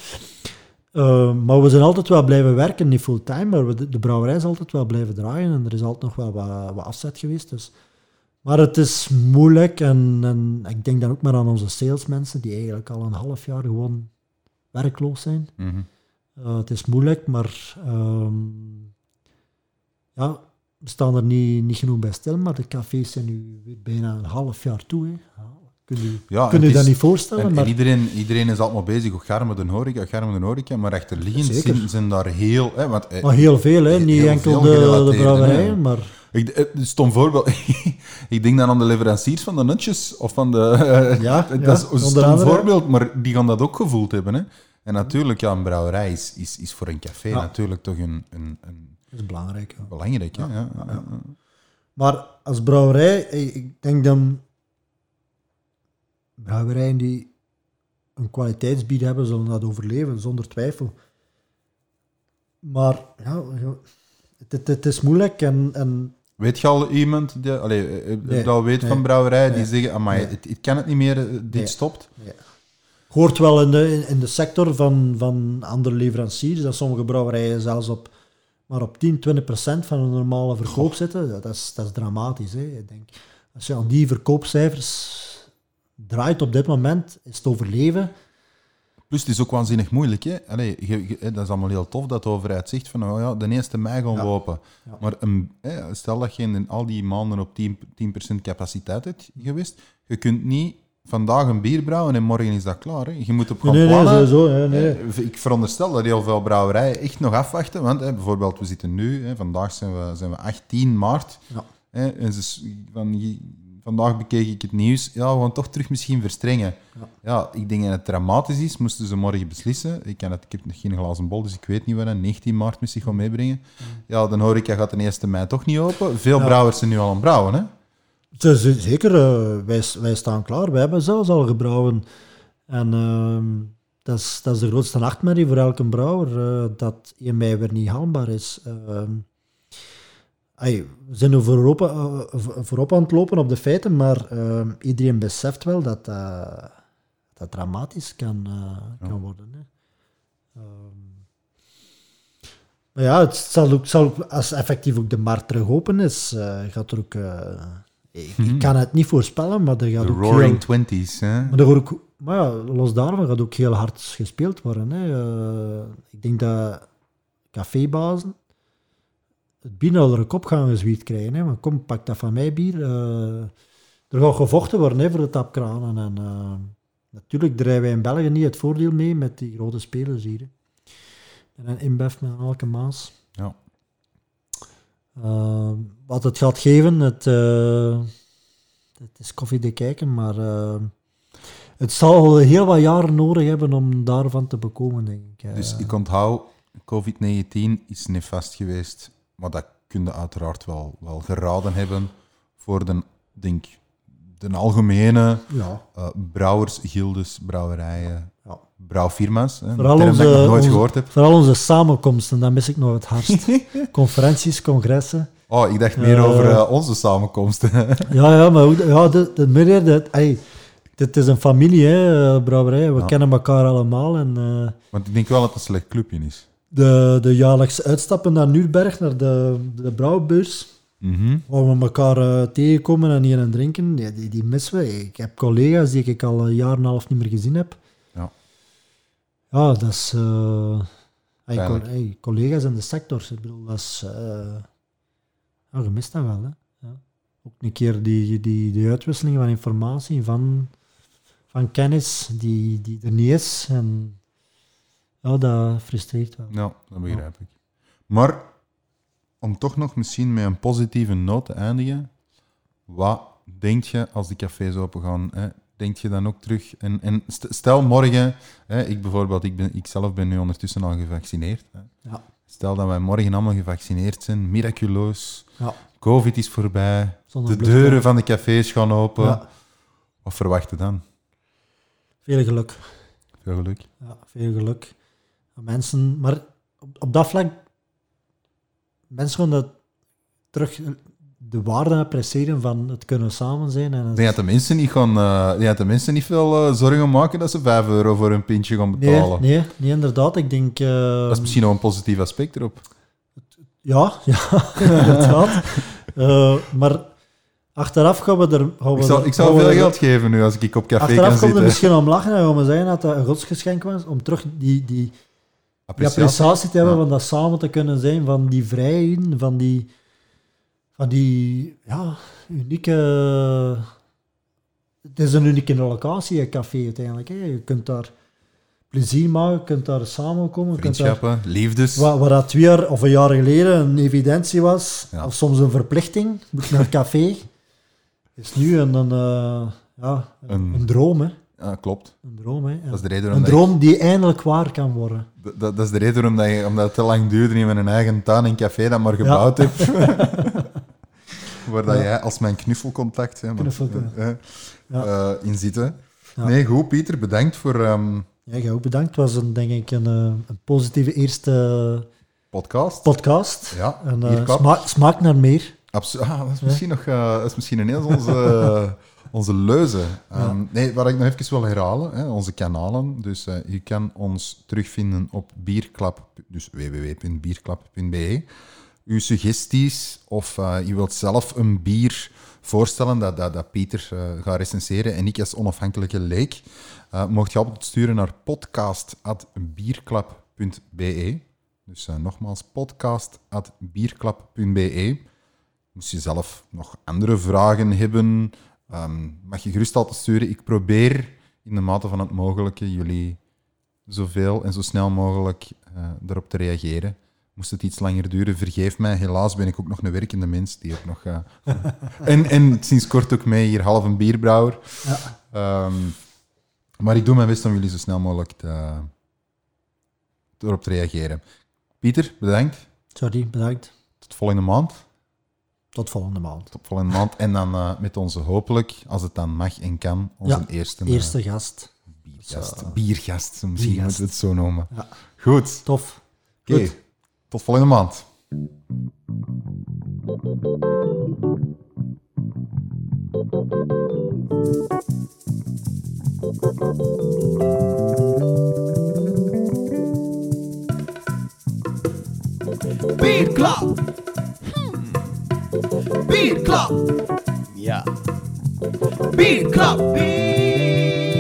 Eh, maar we zijn altijd wel blijven werken, niet fulltime, maar we, de brouwerij is altijd wel blijven draaien en er is altijd nog wel wat, wat afzet geweest. Dus. Maar het is moeilijk en, en ik denk dan ook maar aan onze salesmensen die eigenlijk al een half jaar gewoon werkloos zijn. Mhm. Eh, het is moeilijk, maar ehm, ja, we staan er niet, niet genoeg bij stil, maar de cafés zijn nu bijna een half jaar toe. Hè. Ja, kun je Ja, kun je dat niet voorstellen? En, en maar iedereen, iedereen is altijd maar bezig, met een horeca, gaar met een horeca, maar achterliggend zijn, zijn daar heel... Hè, want, eh, Maar heel veel, hè? Niet enkel de, de brouwerijen, maar ik, eh, stom voorbeeld, ik denk dan aan de leveranciers van de nutjes, of van de... Ja, dat ja, is een stom andere. voorbeeld, maar die gaan dat ook gevoeld hebben. Hè. En natuurlijk, ja, een brouwerij is, is, is voor een café Ja. natuurlijk toch een, een, een dat is belangrijk. ja. belangrijk. Ja, ja, ja. Maar als brouwerij, eh, ik denk dan brouwerijen die een kwaliteitsbied hebben, zullen dat overleven, zonder twijfel. Maar ja, het, het, het is moeilijk en, en Weet je al iemand die, allee, eh, eh, Nee, dat weet nee, van brouwerijen die nee, zeggen, amai, het, het kan het niet meer, dit stopt? hoort wel in de, in de sector van, van andere leveranciers, dat sommige brouwerijen zelfs op, maar op 10, 20 procent van hun normale verkoop zitten. Dat, is, dat is dramatisch. Hè. Ik denk, als je aan die verkoopcijfers draait op dit moment, is het overleven. Plus, het is ook waanzinnig moeilijk. Hè? Allee, je- je- hè, dat is allemaal heel tof dat de overheid zegt van oh ja, de 1 mei gaan we Ja. open. Ja. Maar een, hè, stel dat je in al die maanden op 10%, 10 capaciteit hebt geweest, je kunt niet vandaag een bier brouwen en morgen is dat klaar. Hè? Je moet op gaan Nee, nee, plannen. sowieso. nee. Eh, Ik veronderstel dat heel veel brouwerijen echt nog afwachten. Want hè, bijvoorbeeld, we zitten nu, hè, vandaag zijn we, zijn we 18 maart. Ja. Hè, en ze s- van, vandaag bekeek ik het nieuws. Ja, we gaan toch terug misschien verstrengen. Ja. Ja, ik denk dat het dramatisch is. Moesten ze morgen beslissen. Ik, kan het, ik heb nog geen glazen bol, dus ik weet niet wat een 19 maart misschien gaan meebrengen. Ja, dan hoor ik, dat gaat de 1 mei toch niet open. Veel Ja. brouwers zijn nu al aan het brouwen. Hè? Ze- ze- Zeker, eh, wij, wij staan klaar. Wij hebben zelfs al gebrouwen. En ehm, dat, is, dat is de grootste nachtmerrie voor elke brouwer, eh, dat 1 mei weer niet haalbaar is. Ehm, we zijn er voorop, eh, vo- voorop aan het lopen op de feiten, maar ehm, iedereen beseft wel dat dat, dramatisch kan, kan worden. Hè. Maar ja, het zal ook, zal ook, als effectief ook de markt terug open is, gaat er ook... ik, ik kan het niet voorspellen, maar er gaat ook heel... Roaring Twenties. Hè? Maar, er ook, maar ja, los daarvan gaat ook heel hard gespeeld worden. Hè. Eh, ik denk dat cafébazen het bier naar de kop gaan gezwiet krijgen. Hè. Want kom, pak dat van mij bier. eh, er gaat gevochten worden hè, voor de tapkranen. En, eh, natuurlijk drijven wij in België niet het voordeel mee met die grote spelers hier. hè. En een InBev met een Alke Maas. Ja. Eh, wat het gaat geven, het, eh, het is koffie te kijken, maar eh, het zal heel wat jaren nodig hebben om daarvan te bekomen, denk ik. Eh, Dus ik onthoud, COVID-19 is nefast geweest, maar dat kun je uiteraard wel, wel geraden hebben voor de, denk, de algemene ja, eh, brouwers, gildes, brouwerijen. Brouwfirma's. Hè, een Vooral onze, dat ik nog nooit onze- gehoord heb. Vooral onze samenkomsten, dat mis ik nog het hardst. Conferenties, congressen. Oh, ik dacht meer Eh. over eh, onze samenkomsten. Ja, ja, maar hoe- ja, de, de, meer, de, ey, dit is een familie, hè, eh, brouwerij. We Ja. kennen elkaar allemaal. En Want ik denk wel dat het een slecht clubje is. de, de jaarlijkse uitstappen naar Nürnberg, naar de, de brouwbeurs, Mhm. waar we elkaar tegenkomen en hier en drinken, ja, die, die missen we. Ik heb collega's die ik al een jaar en een half niet meer gezien heb. Ja. Dat is... ey, collega's in de sector, ik bedoel, dat is... ja, je mist dat wel, hè. Ja. Ook een keer die, die, die uitwisseling van informatie, van, van kennis, die, die er niet is. En ja, dat frustreert wel. Ja, dat begrijp ik. Maar om toch nog misschien met een positieve noot te eindigen, wat denk je als die cafés open gaan? Hè? Denk je dan ook terug? En, en st- stel morgen, hè, ik bijvoorbeeld, ik, ben, ik zelf ben nu ondertussen al gevaccineerd. Hè. Ja. Stel dat wij morgen allemaal gevaccineerd zijn, miraculeus, Ja, COVID is voorbij, zonder de deuren van de cafés gaan open. Ja, Wat verwacht je dan? veel geluk. Veel geluk. Ja, veel geluk. Mensen, maar op, op dat vlak, mensen gaan dat terug de waarde appreciëren van het kunnen samen zijn. En denk dat de mensen niet, gaan, ik denk dat de mensen niet veel eh, zorgen maken dat ze 5 euro voor een pintje gaan betalen. nee, nee, nee, inderdaad. Ik denk... eh, Dat is misschien nog een positief aspect erop. Ja, ja, inderdaad. Maar achteraf gaan we er... Gaan we Ik zou, ik zou veel geld geven nu als ik op café Achteraf kan komen we er zitten. misschien om lachen en gaan we zeggen dat dat een godsgeschenk was, om terug die, die, die Appreciatie. te hebben Ja. van dat samen te kunnen zijn, van die vrijheden, van die, van die ja, unieke... Het is een unieke locatie, een café uiteindelijk. Hè. Je kunt daar plezier maken, je kunt daar samenkomen. kunt daar- Vriendschappen, liefdes. Waar, waar dat twee jaar of een jaar geleden een evidentie was, Ja. of soms een verplichting, moet naar het café, is nu een, een, eh, ja, een, Een- een droom. Hè. Ja, klopt. Een droom, hè. Dat is de reden Een droom die eindelijk waar kan worden. dat, dat is de reden waarom, dat je, omdat het te lang duurde met een eigen tuin en café dat maar gebouwd hebt. Waar dat jij als mijn knuffelcontact hè, eh, in zitten. Nee, goed, Pieter, bedankt voor ehm Ja, jij ook bedankt. Het was een, denk ik een, eh, een positieve eerste podcast. podcast. Ja, En, eh, smaak, naar meer. Abso- ah, dat is misschien nog dat is misschien ineens onze, onze leuze. Ehm, Nee, wat ik nog even wil herhalen, hè, onze kanalen. Dus je kan ons terugvinden op bierklap, dus www.bierklap.be. Uw suggesties of eh, je wilt zelf een bier voorstellen dat, dat, dat Pieter eh, gaat recenseren en ik als onafhankelijke leek, eh mocht je altijd sturen naar podcast.bierklap.be. Dus nogmaals, podcast.bierklap.be. Moest je zelf nog andere vragen hebben, ehm, mag je gerust altijd sturen. Ik probeer in de mate van het mogelijke jullie zoveel en zo snel mogelijk erop te reageren. Moest het iets langer duren, vergeef mij. Helaas ben ik ook nog een werkende mens die ook nog. eh, en, en sinds kort ook mee hier half een bierbrouwer. Ja. Ehm, maar ik doe mijn best om jullie zo snel mogelijk te, erop te reageren. Pieter, bedankt. Sorry, bedankt. Tot volgende maand. Tot volgende maand. Tot volgende maand. En dan eh, met onze hopelijk, als het dan mag en kan, onze Ja, eerste, eh, Eerste gast. biergast. Biergast, misschien Biergast. moeten we het zo noemen. Ja. Goed. Tof. Oké. Tot volgende maand. Bierklap. Bierklap. Ja. Bierklap. Bierklap.